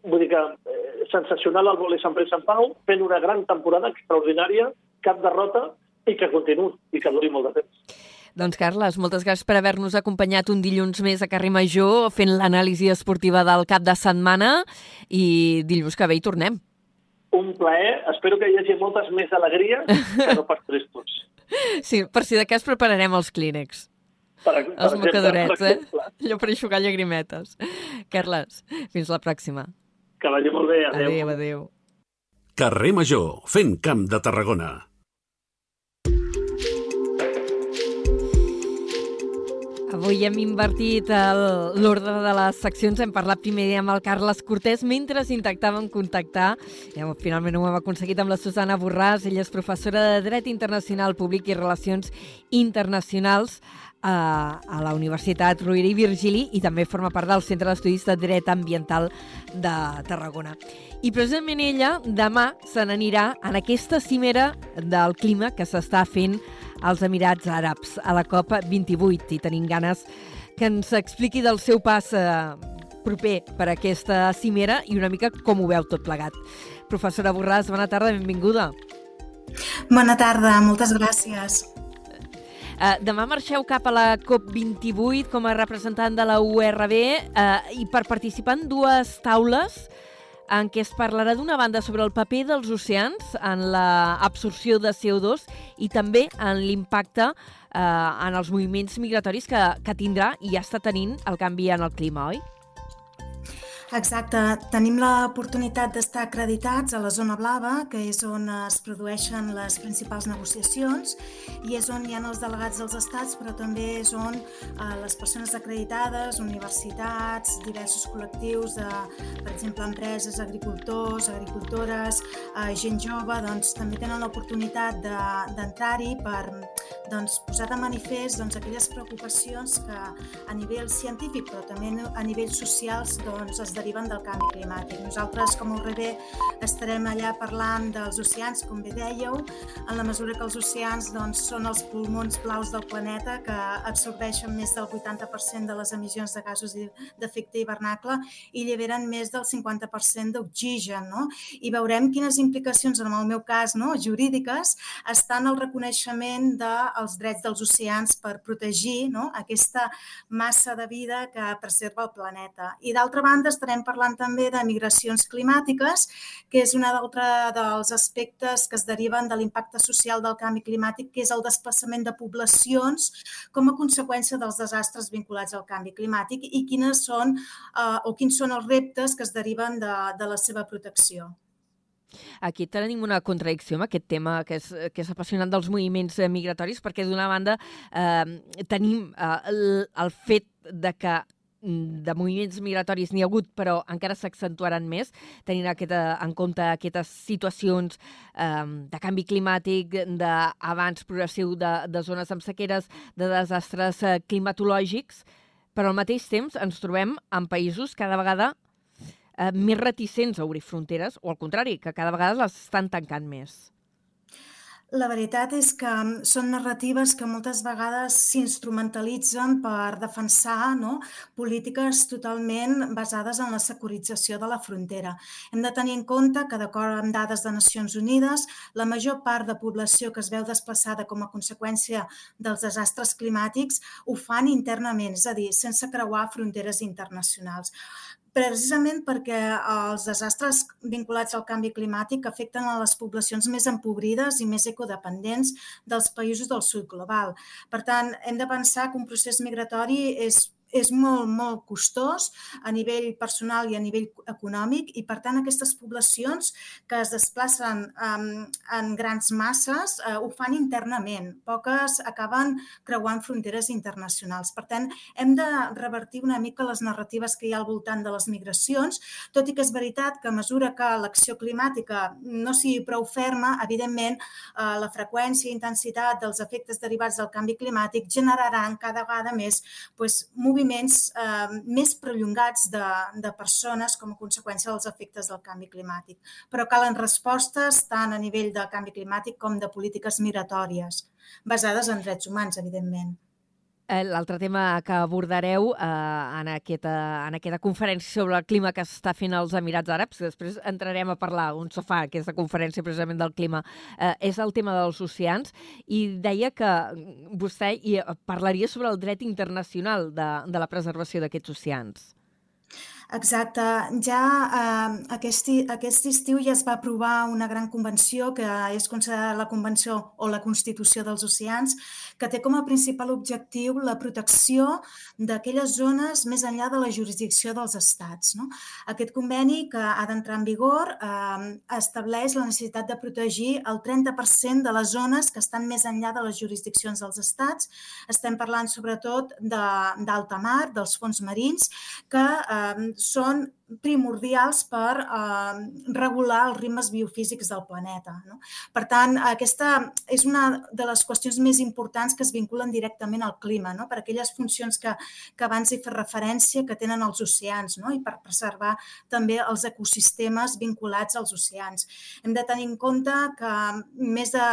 Vull dir que eh, sensacional el vòlei Sant Pere Sant Pau, fent una gran temporada extraordinària, cap derrota, i que continuï, i que duri molt de temps. Doncs, Carles, moltes gràcies per haver-nos acompanyat un dilluns més a Carrer Major fent l'anàlisi esportiva del cap de setmana i dilluns que ve hi tornem. un plaer. Espero que hi hagi moltes més alegries que no pas tristos. Sí, per si de cas prepararem els clínex. Per, per Els exemple, mocadorets, per eh? Allò per aixugar llagrimetes. Carles, fins la pròxima. Que vagi molt bé. Adéu. Adéu, adéu. Carrer Major, fent camp de Tarragona. Avui hem invertit l'ordre de les seccions. Hem parlat primer amb el Carles Cortés mentre intentàvem contactar. I eh, finalment ho hem aconseguit amb la Susana Borràs. Ella és professora de Dret Internacional Públic i Relacions Internacionals a, a la Universitat Rovira i Virgili i també forma part del Centre d'Estudis de Dret Ambiental de Tarragona. I precisament ella demà se n'anirà en aquesta cimera del clima que s'està fent als Emirats Àrabs, a la COP28, i tenim ganes que ens expliqui del seu pas eh, proper per aquesta cimera i una mica com ho veu tot plegat. Professora Borràs, bona tarda, benvinguda. Bona tarda, moltes gràcies. Uh, demà marxeu cap a la COP28 com a representant de la URB uh, i per participar en dues taules en què es parlarà d'una banda sobre el paper dels oceans en l'absorció de CO2 i també en l'impacte eh, en els moviments migratoris que, que tindrà i ja està tenint el canvi en el clima, oi? Exacte, tenim l'oportunitat d'estar acreditats a la zona blava, que és on es produeixen les principals negociacions i és on hi ha els delegats dels estats, però també és on eh, les persones acreditades, universitats, diversos col·lectius de, per exemple, empreses, agricultors, agricultores, eh, gent jove, doncs també tenen l'oportunitat de- d'entrar-hi per doncs, posar de manifest doncs, aquelles preocupacions que a nivell científic, però també a nivells socials, doncs, es deriven del canvi climàtic. Nosaltres, com a URB, estarem allà parlant dels oceans, com bé dèieu, en la mesura que els oceans doncs, són els pulmons blaus del planeta que absorbeixen més del 80% de les emissions de gasos d'efecte hivernacle i lliberen més del 50% d'oxigen. No? I veurem quines implicacions, en el meu cas, no? jurídiques, estan el reconeixement dels drets dels oceans per protegir no? aquesta massa de vida que preserva el planeta. I d'altra banda parlant també de migracions climàtiques, que és un altre dels aspectes que es deriven de l'impacte social del canvi climàtic, que és el desplaçament de poblacions com a conseqüència dels desastres vinculats al canvi climàtic i quines són eh, o quins són els reptes que es deriven de, de la seva protecció. Aquí tenim una contradicció amb aquest tema que és, que és apassionant dels moviments eh, migratoris, perquè d'una banda eh, tenim eh, el, el fet de que de moviments migratoris n'hi ha hagut, però encara s'accentuaran més, tenint aquesta, en compte aquestes situacions eh, de canvi climàtic, d'avanç progressiu de, de zones amb sequeres, de desastres eh, climatològics, però al mateix temps ens trobem en països cada vegada eh, més reticents a obrir fronteres, o al contrari, que cada vegada les estan tancant més. La veritat és que mm, són narratives que moltes vegades s'instrumentalitzen per defensar no, polítiques totalment basades en la securització de la frontera. Hem de tenir en compte que, d'acord amb dades de Nacions Unides, la major part de població que es veu desplaçada com a conseqüència dels desastres climàtics ho fan internament, és a dir, sense creuar fronteres internacionals precisament perquè els desastres vinculats al canvi climàtic afecten a les poblacions més empobrides i més ecodependents dels països del sud global. Per tant, hem de pensar que un procés migratori és és molt, molt costós a nivell personal i a nivell econòmic i, per tant, aquestes poblacions que es desplacen um, en grans masses uh, ho fan internament. Poques acaben creuant fronteres internacionals. Per tant, hem de revertir una mica les narratives que hi ha al voltant de les migracions, tot i que és veritat que a mesura que l'acció climàtica no sigui prou ferma, evidentment, uh, la freqüència i intensitat dels efectes derivats del canvi climàtic generaran cada vegada més pues, moviments eh, més prolongats de, de persones com a conseqüència dels efectes del canvi climàtic. Però calen respostes tant a nivell de canvi climàtic com de polítiques migratòries, basades en drets humans, evidentment. Eh, L'altre tema que abordareu eh, en, aquesta, en aquesta conferència sobre el clima que s'està fent als Emirats Àrabs, que després entrarem a parlar on se fa aquesta conferència precisament del clima, eh, és el tema dels oceans i deia que vostè hi parlaria sobre el dret internacional de, de la preservació d'aquests oceans. Exacte. Ja eh, aquest, aquest estiu ja es va aprovar una gran convenció que és considerada la Convenció o la Constitució dels Oceans, que té com a principal objectiu la protecció d'aquelles zones més enllà de la jurisdicció dels estats. No? Aquest conveni, que ha d'entrar en vigor, eh, estableix la necessitat de protegir el 30% de les zones que estan més enllà de les jurisdiccions dels estats. Estem parlant sobretot d'alta mar, dels fons marins, que eh, són primordials per eh, regular els ritmes biofísics del planeta. No? Per tant, aquesta és una de les qüestions més importants que es vinculen directament al clima, no? per aquelles funcions que, que abans hi fa referència que tenen els oceans no? i per preservar també els ecosistemes vinculats als oceans. Hem de tenir en compte que més de,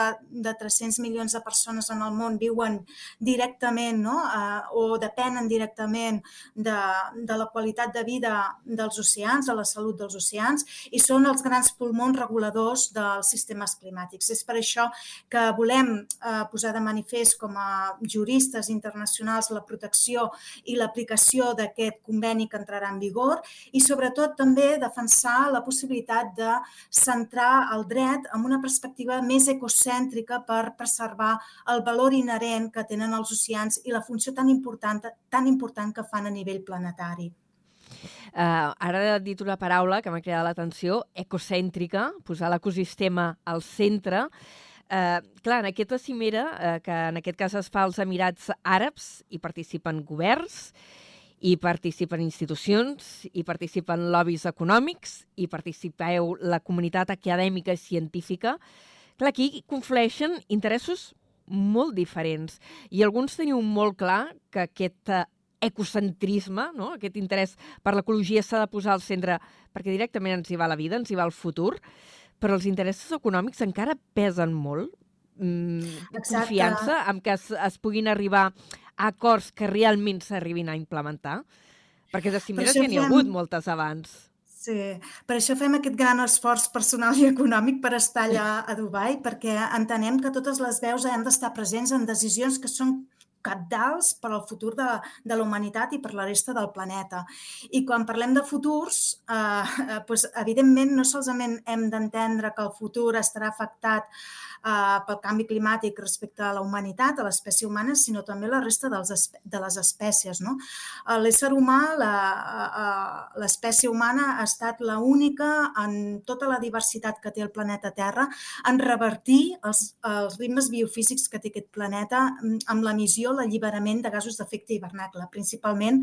de 300 milions de persones en el món viuen directament no? eh, o depenen directament de, de la qualitat de vida dels oceans, de la salut dels oceans, i són els grans pulmons reguladors dels sistemes climàtics. És per això que volem eh, posar de manifest com a juristes internacionals la protecció i l'aplicació d'aquest conveni que entrarà en vigor i sobretot també defensar la possibilitat de centrar el dret en una perspectiva més ecocèntrica per preservar el valor inherent que tenen els oceans i la funció tan important, tan important que fan a nivell planetari. Uh, ara he dit una paraula que m'ha cridat l'atenció, ecocèntrica, posar l'ecosistema al centre. Uh, clar, en aquesta cimera, uh, que en aquest cas es fa als Emirats Àrabs, hi participen governs, hi participen institucions, hi participen lobbies econòmics, hi participeu la comunitat acadèmica i científica. Clar, aquí conflueixen interessos molt diferents i alguns teniu molt clar que aquest ecocentrisme, no? aquest interès per l'ecologia s'ha de posar al centre perquè directament ens hi va la vida, ens hi va el futur, però els interessos econòmics encara pesen molt. Mm, confiança en que es, es puguin arribar a acords que realment s'arribin a implementar? Perquè de cimeres ja n'hi ha hagut moltes abans. Sí, per això fem aquest gran esforç personal i econòmic per estar allà a Dubai, perquè entenem que totes les veus han d'estar presents en decisions que són capdals per al futur de, de la humanitat i per la resta del planeta. I quan parlem de futurs, eh, doncs, evidentment no solament hem d'entendre que el futur estarà afectat eh, pel canvi climàtic respecte a la humanitat, a l'espècie humana, sinó també la resta dels, de les espècies. No? Eh, l'ésser humà, l'espècie humana ha estat la única en tota la diversitat que té el planeta Terra en revertir els, els ritmes biofísics que té aquest planeta mm, amb l'emissió, l'alliberament de gasos d'efecte hivernacle, principalment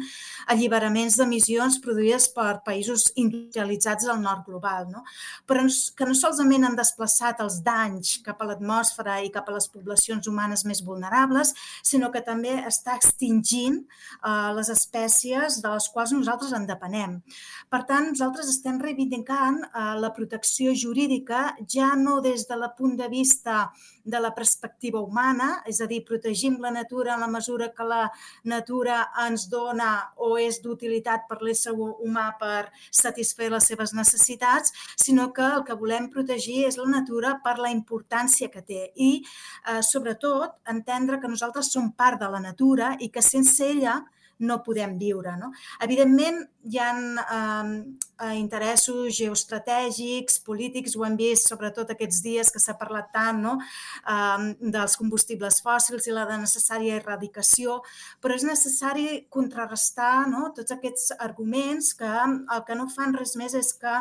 alliberaments d'emissions produïdes per països industrialitzats del nord global, no? però que no solament han desplaçat els danys cap a l'atmosfera i cap a les poblacions humanes més vulnerables, sinó que també està extingint eh, les espècies de les quals nosaltres en depenem. Per tant, nosaltres estem reivindicant eh, la protecció jurídica ja no des de la punt de vista de la perspectiva humana, és a dir, protegim la natura en la mesura que la natura ens dona o és d'utilitat per l'ésser humà per satisfer les seves necessitats, sinó que el que volem protegir és la natura per la importància que té i, eh, sobretot, entendre que nosaltres som part de la natura i que sense ella no podem viure. No? Evidentment, hi ha eh, interessos geoestratègics, polítics, ho hem vist sobretot aquests dies que s'ha parlat tant no? dels combustibles fòssils i la de necessària erradicació, però és necessari contrarrestar no? tots aquests arguments que el que no fan res més és que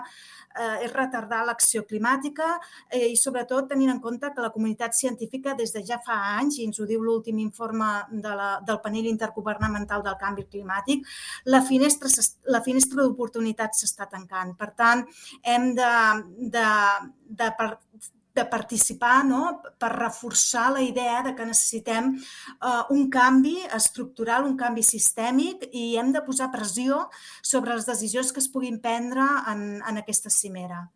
eh, és retardar l'acció climàtica eh, i sobretot tenint en compte que la comunitat científica des de ja fa anys, i ens ho diu l'últim informe de la, del panel intergovernamental del canvi climàtic, la finestra, la finestra d'oportunitat s'està tancant. Per tant, hem de, de, de, de participar no? per reforçar la idea de que necessitem uh, un canvi estructural, un canvi sistèmic i hem de posar pressió sobre les decisions que es puguin prendre en, en aquesta cimera.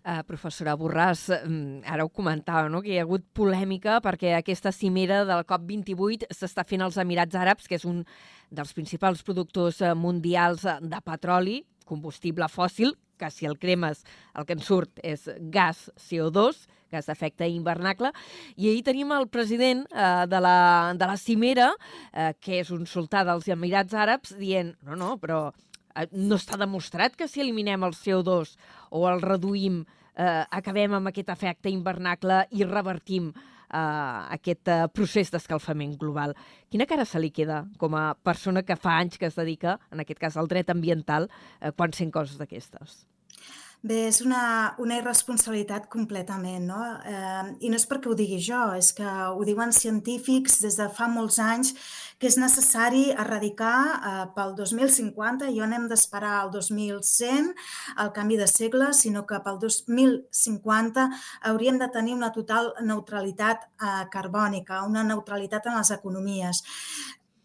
Uh, professora Borràs, mm, ara ho comentava, no? que hi ha hagut polèmica perquè aquesta cimera del COP28 s'està fent als Emirats Àrabs, que és un dels principals productors eh, mundials de petroli, combustible fòssil, que si el cremes el que en surt és gas CO2, gas d'efecte hivernacle, i ahir tenim el president eh, de, la, de la cimera, eh, que és un sultà dels Emirats Àrabs, dient, no, no, però Eh, no està demostrat que si eliminem el CO2 o el reduïm, eh, acabem amb aquest efecte invernacle i revertim aquest eh, procés d'escalfament global. Quina cara se li queda com a persona que fa anys que es dedica, en aquest cas, al dret ambiental, eh, quan sent coses d'aquestes? Bé, és una, una irresponsabilitat completament, no? Eh, I no és perquè ho digui jo, és que ho diuen científics des de fa molts anys que és necessari erradicar eh, pel 2050, i on hem d'esperar el 2100, el canvi de segle, sinó que pel 2050 hauríem de tenir una total neutralitat eh, carbònica, una neutralitat en les economies.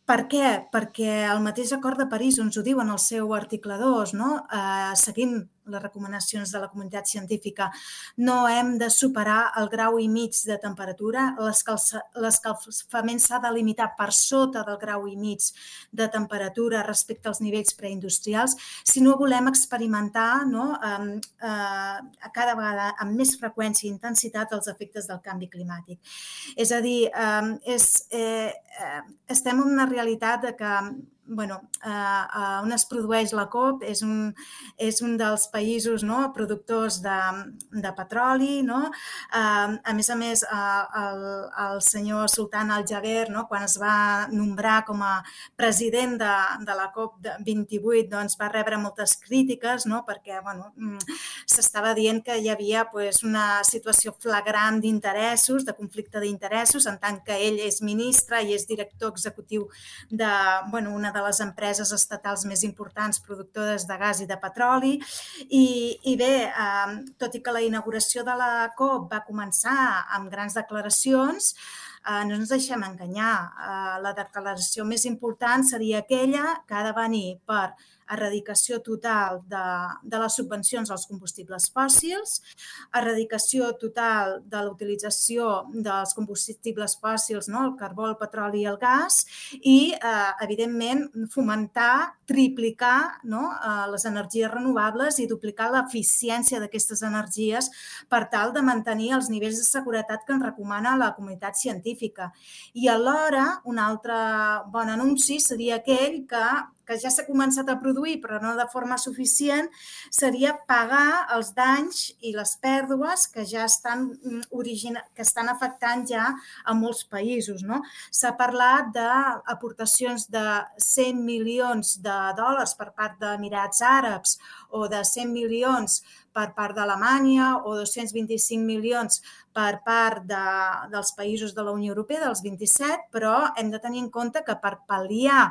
Per què? Perquè el mateix acord de París, on ho diu en el seu article 2, no? eh, seguint les recomanacions de la comunitat científica, no hem de superar el grau i mig de temperatura. L'escalfament s'ha de limitar per sota del grau i mig de temperatura respecte als nivells preindustrials si no volem experimentar no, eh, eh, cada vegada amb més freqüència i intensitat els efectes del canvi climàtic. És a dir, eh, és, eh, eh, estem en una realitat de que bueno, eh, on es produeix la COP és un, és un dels països no, productors de, de petroli. No? Eh, a més a més, eh, el, el senyor Sultan Al-Jaber, no, quan es va nombrar com a president de, de la COP28, doncs, va rebre moltes crítiques no? perquè bueno, mm, s'estava dient que hi havia pues, una situació flagrant d'interessos, de conflicte d'interessos, en tant que ell és ministre i és director executiu de bueno, una de les empreses estatals més importants productores de gas i de petroli. I, i bé, eh, tot i que la inauguració de la COP va començar amb grans declaracions, eh, no ens deixem enganyar. Eh, la declaració més important seria aquella que ha de venir per erradicació total de, de les subvencions als combustibles fòssils, erradicació total de l'utilització dels combustibles fòssils, no? el carbó, el petroli i el gas, i, eh, evidentment, fomentar, triplicar no? eh, les energies renovables i duplicar l'eficiència d'aquestes energies per tal de mantenir els nivells de seguretat que ens recomana la comunitat científica. I alhora, un altre bon anunci seria aquell que que ja s'ha començat a produir, però no de forma suficient, seria pagar els danys i les pèrdues que ja estan, mm, origina, que estan afectant ja a molts països. No? S'ha parlat d'aportacions de 100 milions de dòlars per part d'Emirats Àrabs o de 100 milions per part d'Alemanya o 225 milions per part de, dels països de la Unió Europea, dels 27, però hem de tenir en compte que per pal·liar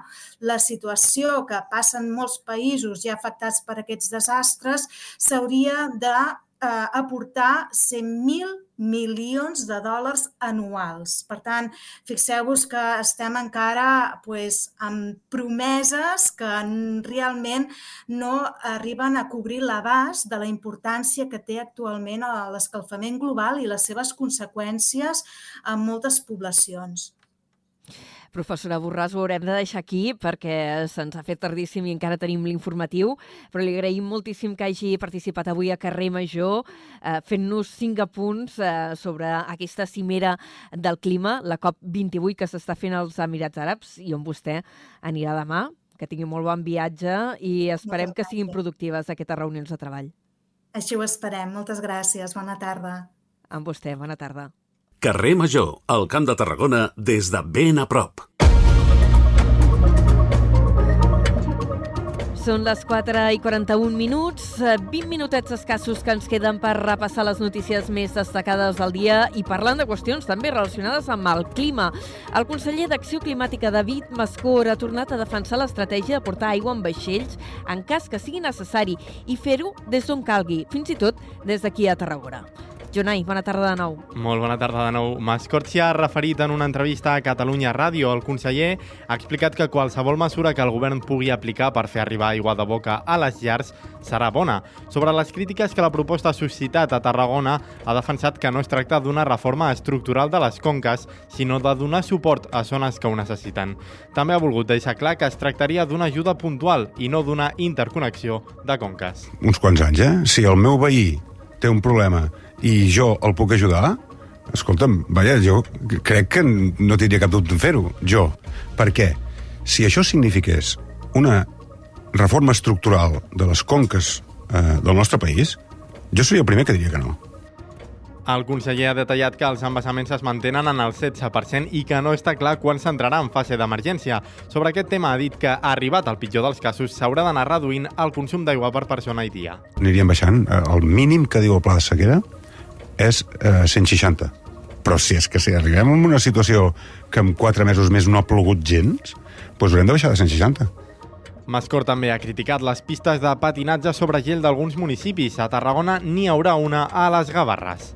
la situació que passen molts països ja afectats per aquests desastres, s'hauria de eh, aportar 100.000 milions de dòlars anuals. Per tant, fixeu-vos que estem encara pues, amb promeses que realment no arriben a cobrir l'abast de la importància que té actualment l'escalfament global i les seves conseqüències en moltes poblacions. Professora Borràs, ho haurem de deixar aquí perquè se'ns ha fet tardíssim i encara tenim l'informatiu, però li agraïm moltíssim que hagi participat avui a Carrer Major eh, fent-nos cinc apunts eh, sobre aquesta cimera del clima, la COP28 que s'està fent als Emirats Àrabs i on vostè anirà demà. Que tingui molt bon viatge i esperem que siguin productives aquestes reunions de treball. Així ho esperem. Moltes gràcies. Bona tarda. Amb vostè. Bona tarda. Carrer Major, al Camp de Tarragona, des de ben a prop. Són les 4 i 41 minuts, 20 eh, minutets escassos que ens queden per repassar les notícies més destacades del dia i parlant de qüestions també relacionades amb el clima. El conseller d'Acció Climàtica, David Mascor, ha tornat a defensar l'estratègia de portar aigua en vaixells en cas que sigui necessari i fer-ho des d'on calgui, fins i tot des d'aquí a Tarragona. Jonai, bona tarda de nou. Molt bona tarda de nou. Mascort s'hi ha referit en una entrevista a Catalunya Ràdio. El conseller ha explicat que qualsevol mesura que el govern pugui aplicar per fer arribar aigua de boca a les llars serà bona. Sobre les crítiques que la proposta ha suscitat a Tarragona, ha defensat que no es tracta d'una reforma estructural de les conques, sinó de donar suport a zones que ho necessiten. També ha volgut deixar clar que es tractaria d'una ajuda puntual i no d'una interconnexió de conques. Uns quants anys, eh? Si el meu veí té un problema i jo el puc ajudar, escolta'm, vaja, jo crec que no tindria cap dubte en fer-ho, jo. Per què? Si això signifiqués una reforma estructural de les conques eh, del nostre país, jo seria el primer que diria que no. El conseller ha detallat que els embassaments es mantenen en el 16% i que no està clar quan s'entrarà en fase d'emergència. Sobre aquest tema ha dit que, ha arribat al pitjor dels casos, s'haurà d'anar reduint el consum d'aigua per persona i dia. Aniríem baixant. Eh, El mínim que diu el pla de sequera és eh, 160. Però si és que si arribem a una situació que en 4 mesos més no ha plogut gens, doncs haurem de baixar de 160. Mascor també ha criticat les pistes de patinatge sobre gel d'alguns municipis. A Tarragona n'hi haurà una a les Gavarres.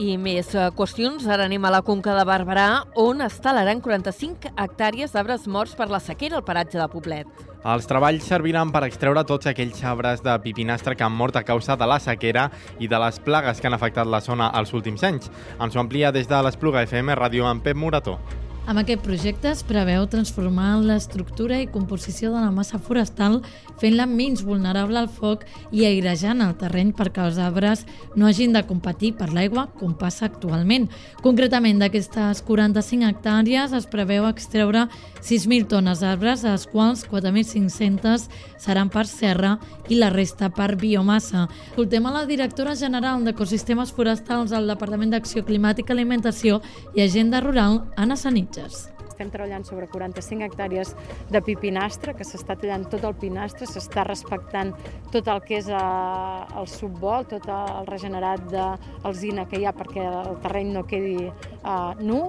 I més eh, qüestions. Ara anem a la Conca de Barberà, on es talaran 45 hectàrees d'arbres morts per la sequera al paratge de Poblet. Els treballs serviran per extreure tots aquells arbres de pipinastre que han mort a causa de la sequera i de les plagues que han afectat la zona els últims anys. Ens ho amplia des de l'Espluga FM Ràdio amb Pep Morató. Amb aquest projecte es preveu transformar l'estructura i composició de la massa forestal fent-la menys vulnerable al foc i airejant el terreny perquè els arbres no hagin de competir per l'aigua com passa actualment. Concretament, d'aquestes 45 hectàrees es preveu extreure 6.000 tones d'arbres, de les quals 4.500 seran per serra i la resta per biomassa. Escoltem a la directora general d'Ecosistemes Forestals al Departament d'Acció Climàtica, Alimentació i Agenda Rural, Anna Sanitges. Estem treballant sobre 45 hectàrees de pipinastre, que s'està tallant tot el pinastre, s'està respectant tot el que és eh, el subbol, tot el regenerat d'alzina que hi ha perquè el terreny no quedi eh, nu,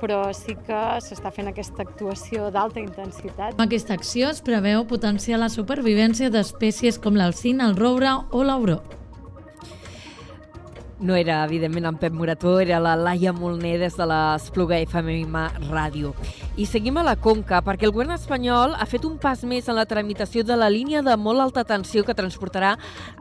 però sí que s'està fent aquesta actuació d'alta intensitat. Amb aquesta acció es preveu potenciar la supervivència d'espècies com l'alcina, el roure o l'auró. No era, evidentment, en Pep Morató, era la Laia Molner des de l'Espluga FM Ràdio. I seguim a la Conca, perquè el govern espanyol ha fet un pas més en la tramitació de la línia de molt alta tensió que transportarà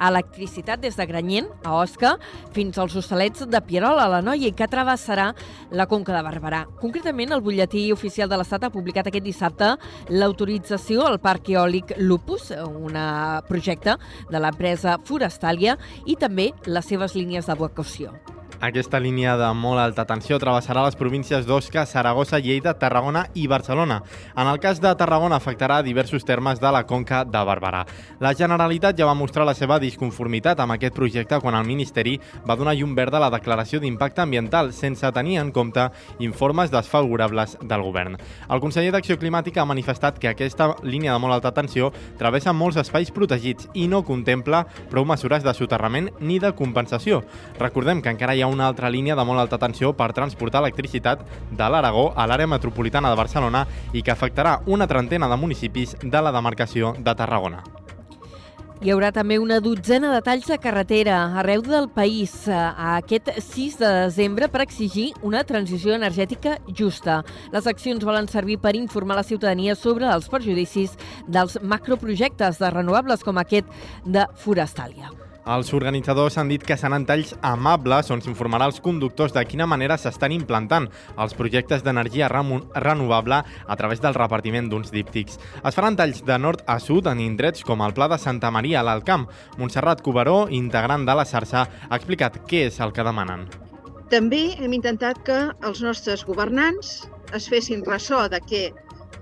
electricitat des de Granyent, a Osca, fins als hostalets de Pierol, a la Noia, i que travessarà la Conca de Barberà. Concretament, el butlletí oficial de l'Estat ha publicat aquest dissabte l'autorització al Parc Eòlic Lupus, un projecte de l'empresa Forestàlia, i també les seves línies d'evacuació evacuació. Aquesta línia de molt alta tensió travessarà les províncies d'Osca, Saragossa, Lleida, Tarragona i Barcelona. En el cas de Tarragona afectarà diversos termes de la conca de Barberà. La Generalitat ja va mostrar la seva disconformitat amb aquest projecte quan el Ministeri va donar llum verda a la declaració d'impacte ambiental sense tenir en compte informes desfavorables del govern. El conseller d'Acció Climàtica ha manifestat que aquesta línia de molt alta tensió travessa molts espais protegits i no contempla prou mesures de soterrament ni de compensació. Recordem que encara hi ha una altra línia de molt alta tensió per transportar electricitat de l'Aragó a l'àrea metropolitana de Barcelona i que afectarà una trentena de municipis de la demarcació de Tarragona. Hi haurà també una dotzena de talls de carretera arreu del país eh, aquest 6 de desembre per exigir una transició energètica justa. Les accions volen servir per informar la ciutadania sobre els perjudicis dels macroprojectes de renovables com aquest de Forestàlia. Els organitzadors han dit que seran talls amables on s'informarà als conductors de quina manera s'estan implantant els projectes d'energia renovable a través del repartiment d'uns díptics. Es faran talls de nord a sud en indrets com el Pla de Santa Maria a l'Alcamp. Montserrat Cubaró, integrant de la xarxa, ha explicat què és el que demanen. També hem intentat que els nostres governants es fessin ressò de que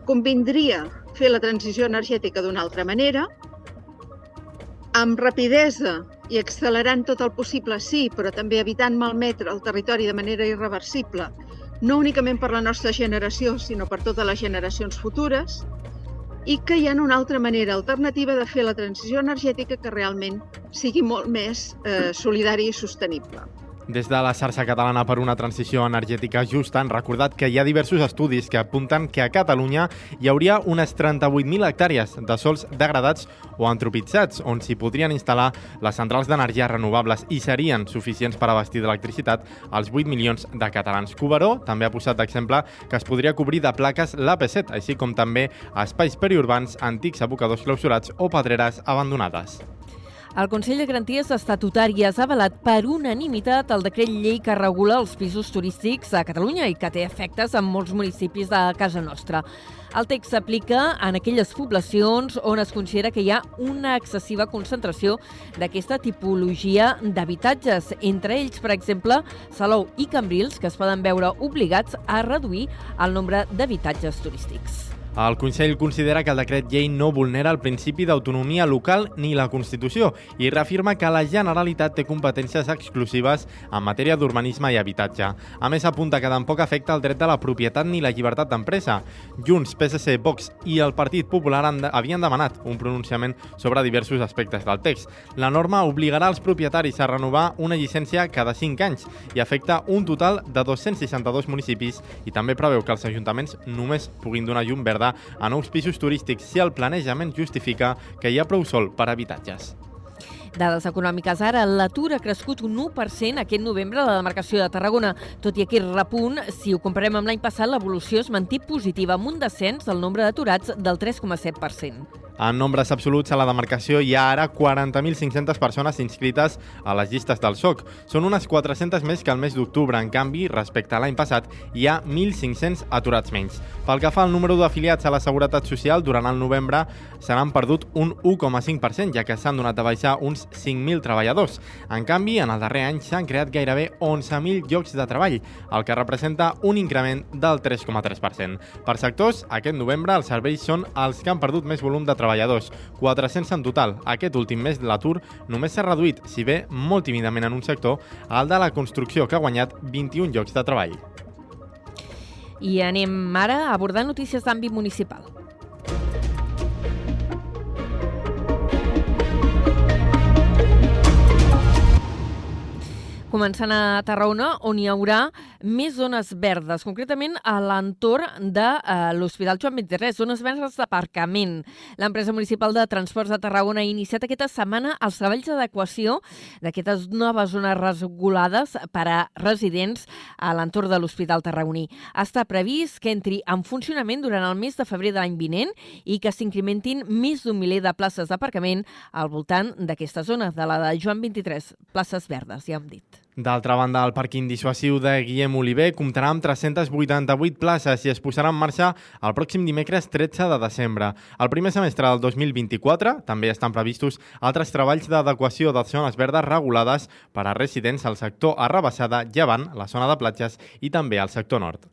convindria fer la transició energètica d'una altra manera, amb rapidesa i accelerant tot el possible, sí, però també evitant malmetre el territori de manera irreversible, no únicament per la nostra generació, sinó per totes les generacions futures, i que hi ha una altra manera alternativa de fer la transició energètica que realment sigui molt més eh, solidària i sostenible. Des de la xarxa catalana per una transició energètica justa han recordat que hi ha diversos estudis que apunten que a Catalunya hi hauria unes 38.000 hectàrees de sols degradats o antropitzats, on s'hi podrien instal·lar les centrals d'energia renovables i serien suficients per abastir d'electricitat als 8 milions de catalans. Cubaró també ha posat d'exemple que es podria cobrir de plaques l'AP7, així com també espais periurbans, antics abocadors clausurats o pedreres abandonades. El Consell de Garanties Estatutàries ha avalat per unanimitat el decret llei que regula els pisos turístics a Catalunya i que té efectes en molts municipis de casa nostra. El text s'aplica en aquelles poblacions on es considera que hi ha una excessiva concentració d'aquesta tipologia d'habitatges, entre ells, per exemple, Salou i Cambrils, que es poden veure obligats a reduir el nombre d'habitatges turístics. El Consell considera que el decret llei no vulnera el principi d'autonomia local ni la Constitució i reafirma que la Generalitat té competències exclusives en matèria d'urbanisme i habitatge. A més, apunta que tampoc afecta el dret de la propietat ni la llibertat d'empresa. Junts, PSC, Vox i el Partit Popular de, havien demanat un pronunciament sobre diversos aspectes del text. La norma obligarà els propietaris a renovar una llicència cada 5 anys i afecta un total de 262 municipis i també preveu que els ajuntaments només puguin donar llum verda a nous pisos turístics si el planejament justifica que hi ha prou sol per habitatges. Dades econòmiques ara, l'atur ha crescut un 1% aquest novembre a la demarcació de Tarragona. Tot i aquest repunt, si ho comparem amb l'any passat, l'evolució es manté positiva amb un descens del nombre d'aturats del 3,7%. En nombres absoluts, a la demarcació hi ha ara 40.500 persones inscrites a les llistes del SOC. Són unes 400 més que el mes d'octubre. En canvi, respecte a l'any passat, hi ha 1.500 aturats menys. Pel que fa al número d'afiliats a la Seguretat Social, durant el novembre se n'han perdut un 1,5%, ja que s'han donat a baixar uns 5.000 treballadors. En canvi, en el darrer any s'han creat gairebé 11.000 llocs de treball, el que representa un increment del 3,3%. Per sectors, aquest novembre els serveis són els que han perdut més volum de treball treballadors, 400 en total. Aquest últim mes l'atur només s'ha reduït, si bé molt tímidament en un sector, el de la construcció, que ha guanyat 21 llocs de treball. I anem ara a abordar notícies d'àmbit municipal. Començant a Tarragona, on hi haurà més zones verdes, concretament a l'entorn de eh, l'Hospital Joan 23, zones verdes d'aparcament. L'empresa municipal de transports de Tarragona ha iniciat aquesta setmana els treballs d'adequació d'aquestes noves zones regulades per a residents a l'entorn de l'Hospital Tarragoní. Està previst que entri en funcionament durant el mes de febrer de l'any vinent i que s'incrementin més d'un miler de places d'aparcament al voltant d'aquesta zona, de la de Joan 23, places verdes, ja hem dit. D'altra banda, el pàrquing dissuasiu de Guillem Oliver comptarà amb 388 places i es posarà en marxa el pròxim dimecres 13 de desembre. Al primer semestre del 2024 també estan previstos altres treballs d'adequació de zones verdes regulades per a residents al sector Arrabassada, Llevant, la zona de platges i també al sector nord.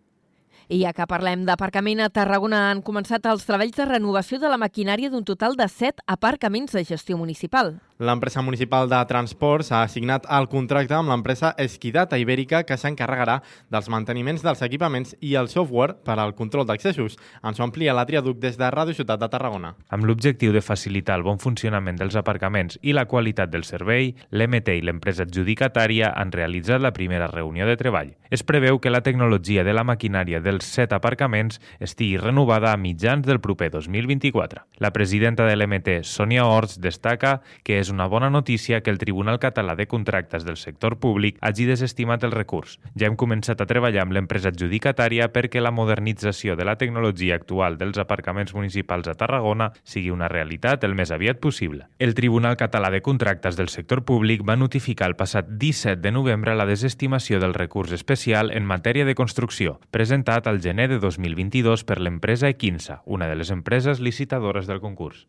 I ja que parlem d'aparcament, a Tarragona han començat els treballs de renovació de la maquinària d'un total de 7 aparcaments de gestió municipal. L'empresa municipal de transports ha assignat el contracte amb l'empresa Esquidata Ibèrica que s'encarregarà dels manteniments dels equipaments i el software per al control d'accessos. Ens ho amplia la Triaduc des de Ràdio Ciutat de Tarragona. Amb l'objectiu de facilitar el bon funcionament dels aparcaments i la qualitat del servei, l'MT i l'empresa adjudicatària han realitzat la primera reunió de treball. Es preveu que la tecnologia de la maquinària dels set aparcaments estigui renovada a mitjans del proper 2024. La presidenta de l'MT, Sònia Ors, destaca que és una bona notícia que el Tribunal Català de Contractes del Sector Públic hagi desestimat el recurs. Ja hem començat a treballar amb l'empresa adjudicatària perquè la modernització de la tecnologia actual dels aparcaments municipals a Tarragona sigui una realitat el més aviat possible. El Tribunal Català de Contractes del Sector Públic va notificar el passat 17 de novembre la desestimació del recurs especial en matèria de construcció, presentat al gener de 2022 per l'empresa Equinsa, una de les empreses licitadores del concurs.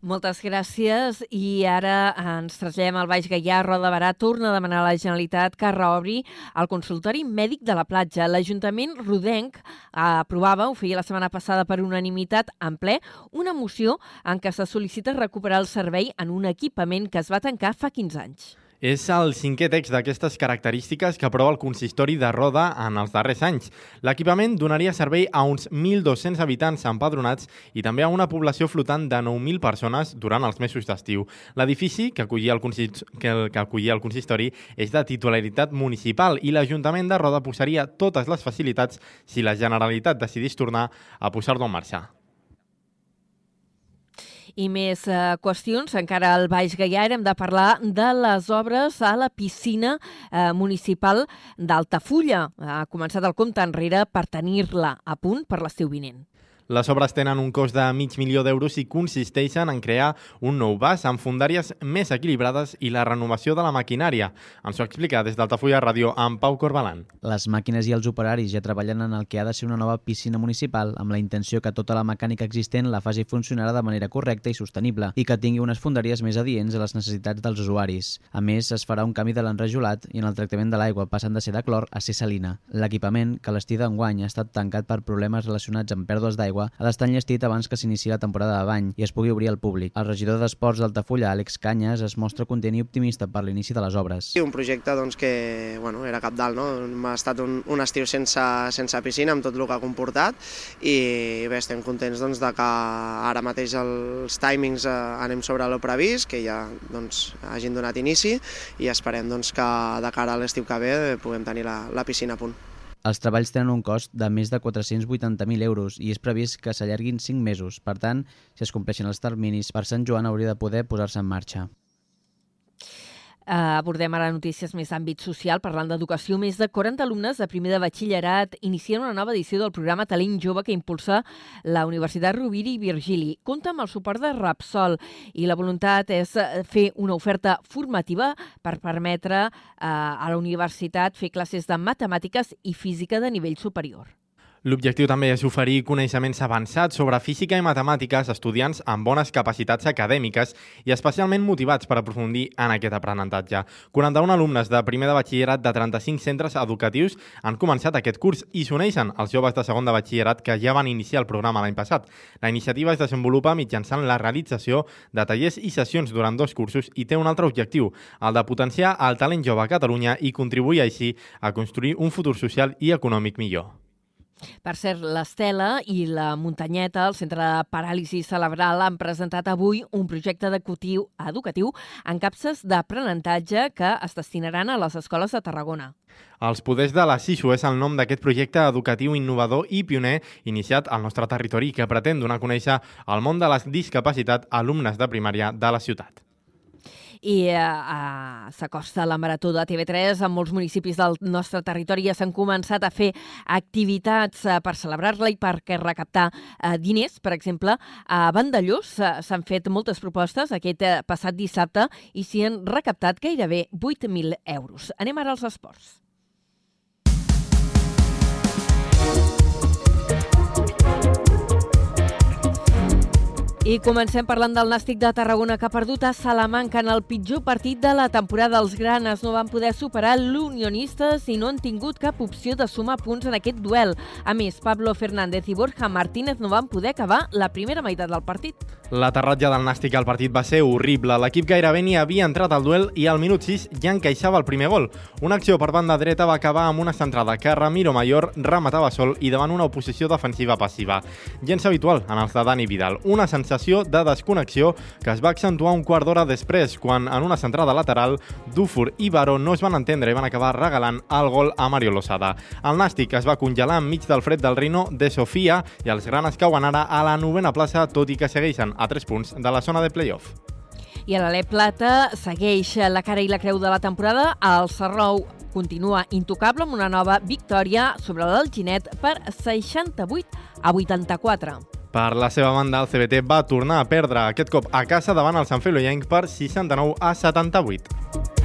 Moltes gràcies i ara ens traslladem al Baix Gaià. Roda Barà torna a demanar a la Generalitat que reobri el consultori mèdic de la platja. L'Ajuntament rodenc aprovava, ho feia la setmana passada per unanimitat en ple, una moció en què se sol·licita recuperar el servei en un equipament que es va tancar fa 15 anys. És el cinquè text d'aquestes característiques que aprova el consistori de Roda en els darrers anys. L'equipament donaria servei a uns 1.200 habitants empadronats i també a una població flotant de 9.000 persones durant els mesos d'estiu. L'edifici que, acollia el que, que acollia el consistori és de titularitat municipal i l'Ajuntament de Roda posaria totes les facilitats si la Generalitat decidís tornar a posar-lo en marxa. I més eh, qüestions, encara al Baix Gaià hem de parlar de les obres a la piscina eh, municipal d'Altafulla. Ha començat el compte enrere per tenir-la a punt per l'estiu vinent. Les obres tenen un cost de mig milió d'euros i consisteixen en crear un nou vas amb fundàries més equilibrades i la renovació de la maquinària. Ens ho explica des d'Altafulla Ràdio amb Pau Corbalan. Les màquines i els operaris ja treballen en el que ha de ser una nova piscina municipal amb la intenció que tota la mecànica existent la faci funcionar de manera correcta i sostenible i que tingui unes fundàries més adients a les necessitats dels usuaris. A més, es farà un canvi de l'enrajolat i en el tractament de l'aigua passant de ser de clor a ser salina. L'equipament, que l'estiu d'enguany ha estat tancat per problemes relacionats amb pèrdues d'aigua, d'aigua ha d'estar enllestit abans que s'inici la temporada de bany i es pugui obrir al públic. El regidor d'Esports d'Altafulla, Àlex Canyes, es mostra content i optimista per l'inici de les obres. Sí, un projecte doncs, que bueno, era cap dalt, no? ha estat un, un estiu sense, sense piscina amb tot el que ha comportat i bé, estem contents doncs, de que ara mateix els timings eh, anem sobre el previst, que ja doncs, hagin donat inici i esperem doncs, que de cara a l'estiu que ve puguem tenir la, la piscina a punt. Els treballs tenen un cost de més de 480.000 euros i és previst que s'allarguin 5 mesos. Per tant, si es compleixen els terminis, per Sant Joan hauria de poder posar-se en marxa. Uh, abordem ara notícies més d'àmbit social. Parlant d'educació, més de 40 alumnes de primer de batxillerat inicien una nova edició del programa Talent Jove que impulsa la Universitat Rovira i Virgili. Compta amb el suport de Rapsol i la voluntat és eh, fer una oferta formativa per permetre uh, a la universitat fer classes de matemàtiques i física de nivell superior. L'objectiu també és oferir coneixements avançats sobre física i matemàtiques a estudiants amb bones capacitats acadèmiques i especialment motivats per aprofundir en aquest aprenentatge. 41 alumnes de primer de batxillerat de 35 centres educatius han començat aquest curs i s'uneixen els joves de segon de batxillerat que ja van iniciar el programa l'any passat. La iniciativa es desenvolupa mitjançant la realització de tallers i sessions durant dos cursos i té un altre objectiu, el de potenciar el talent jove a Catalunya i contribuir així a construir un futur social i econòmic millor. Per cert, l'Estela i la Muntanyeta, el Centre de Paràlisi Cerebral, han presentat avui un projecte educatiu, educatiu en capses d'aprenentatge que es destinaran a les escoles de Tarragona. Els poders de la SISU és el nom d'aquest projecte educatiu innovador i pioner iniciat al nostre territori que pretén donar a conèixer el món de la discapacitat a alumnes de primària de la ciutat i eh, eh, s'acosta la Marató de TV3 en molts municipis del nostre territori ja s'han començat a fer activitats eh, per celebrar-la i per recaptar eh, diners. Per exemple, a Vandellós eh, s'han fet moltes propostes aquest eh, passat dissabte i s'hi han recaptat gairebé 8.000 euros. Anem ara als esports. I comencem parlant del Nàstic de Tarragona que ha perdut a Salamanca en el pitjor partit de la temporada. Els granes no van poder superar l'unionistes i no han tingut cap opció de sumar punts en aquest duel. A més, Pablo Fernández i Borja Martínez no van poder acabar la primera meitat del partit. L'aterratge del Nàstic al partit va ser horrible. L'equip gairebé ni havia entrat al duel i al minut 6 ja encaixava el primer gol. Una acció per banda dreta va acabar amb una centrada que Ramiro Mayor rematava sol i davant una oposició defensiva passiva. Gens habitual en els de Dani Vidal. Una sensació sensació de desconnexió que es va accentuar un quart d'hora després, quan en una centrada lateral, Dufour i Baró no es van entendre i van acabar regalant el gol a Mario Losada. El Nàstic es va congelar enmig del fred del Rino de Sofia i els granes cauen ara a la novena plaça, tot i que segueixen a 3 punts de la zona de playoff. I a l'Alep Plata segueix la cara i la creu de la temporada. El Serrou continua intocable amb una nova victòria sobre l'Alginet per 68 a 84. Per la seva banda, el CBT va tornar a perdre aquest cop a casa davant el Sant Feloienc per 69 a 78.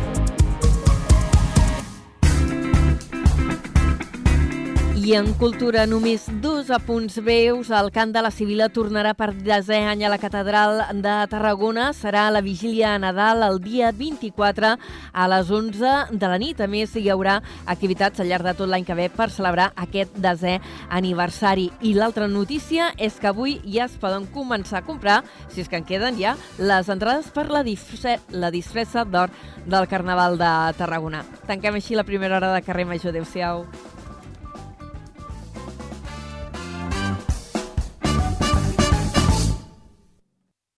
I en cultura, només dos apunts breus. El cant de la Sibila tornarà per desè any a la Catedral de Tarragona. Serà la vigília a Nadal el dia 24 a les 11 de la nit. A més, hi haurà activitats al llarg de tot l'any que ve per celebrar aquest desè aniversari. I l'altra notícia és que avui ja es poden començar a comprar, si és que en queden ja, les entrades per la, la disfressa d'or del Carnaval de Tarragona. Tanquem així la primera hora de carrer Major. Adéu-siau.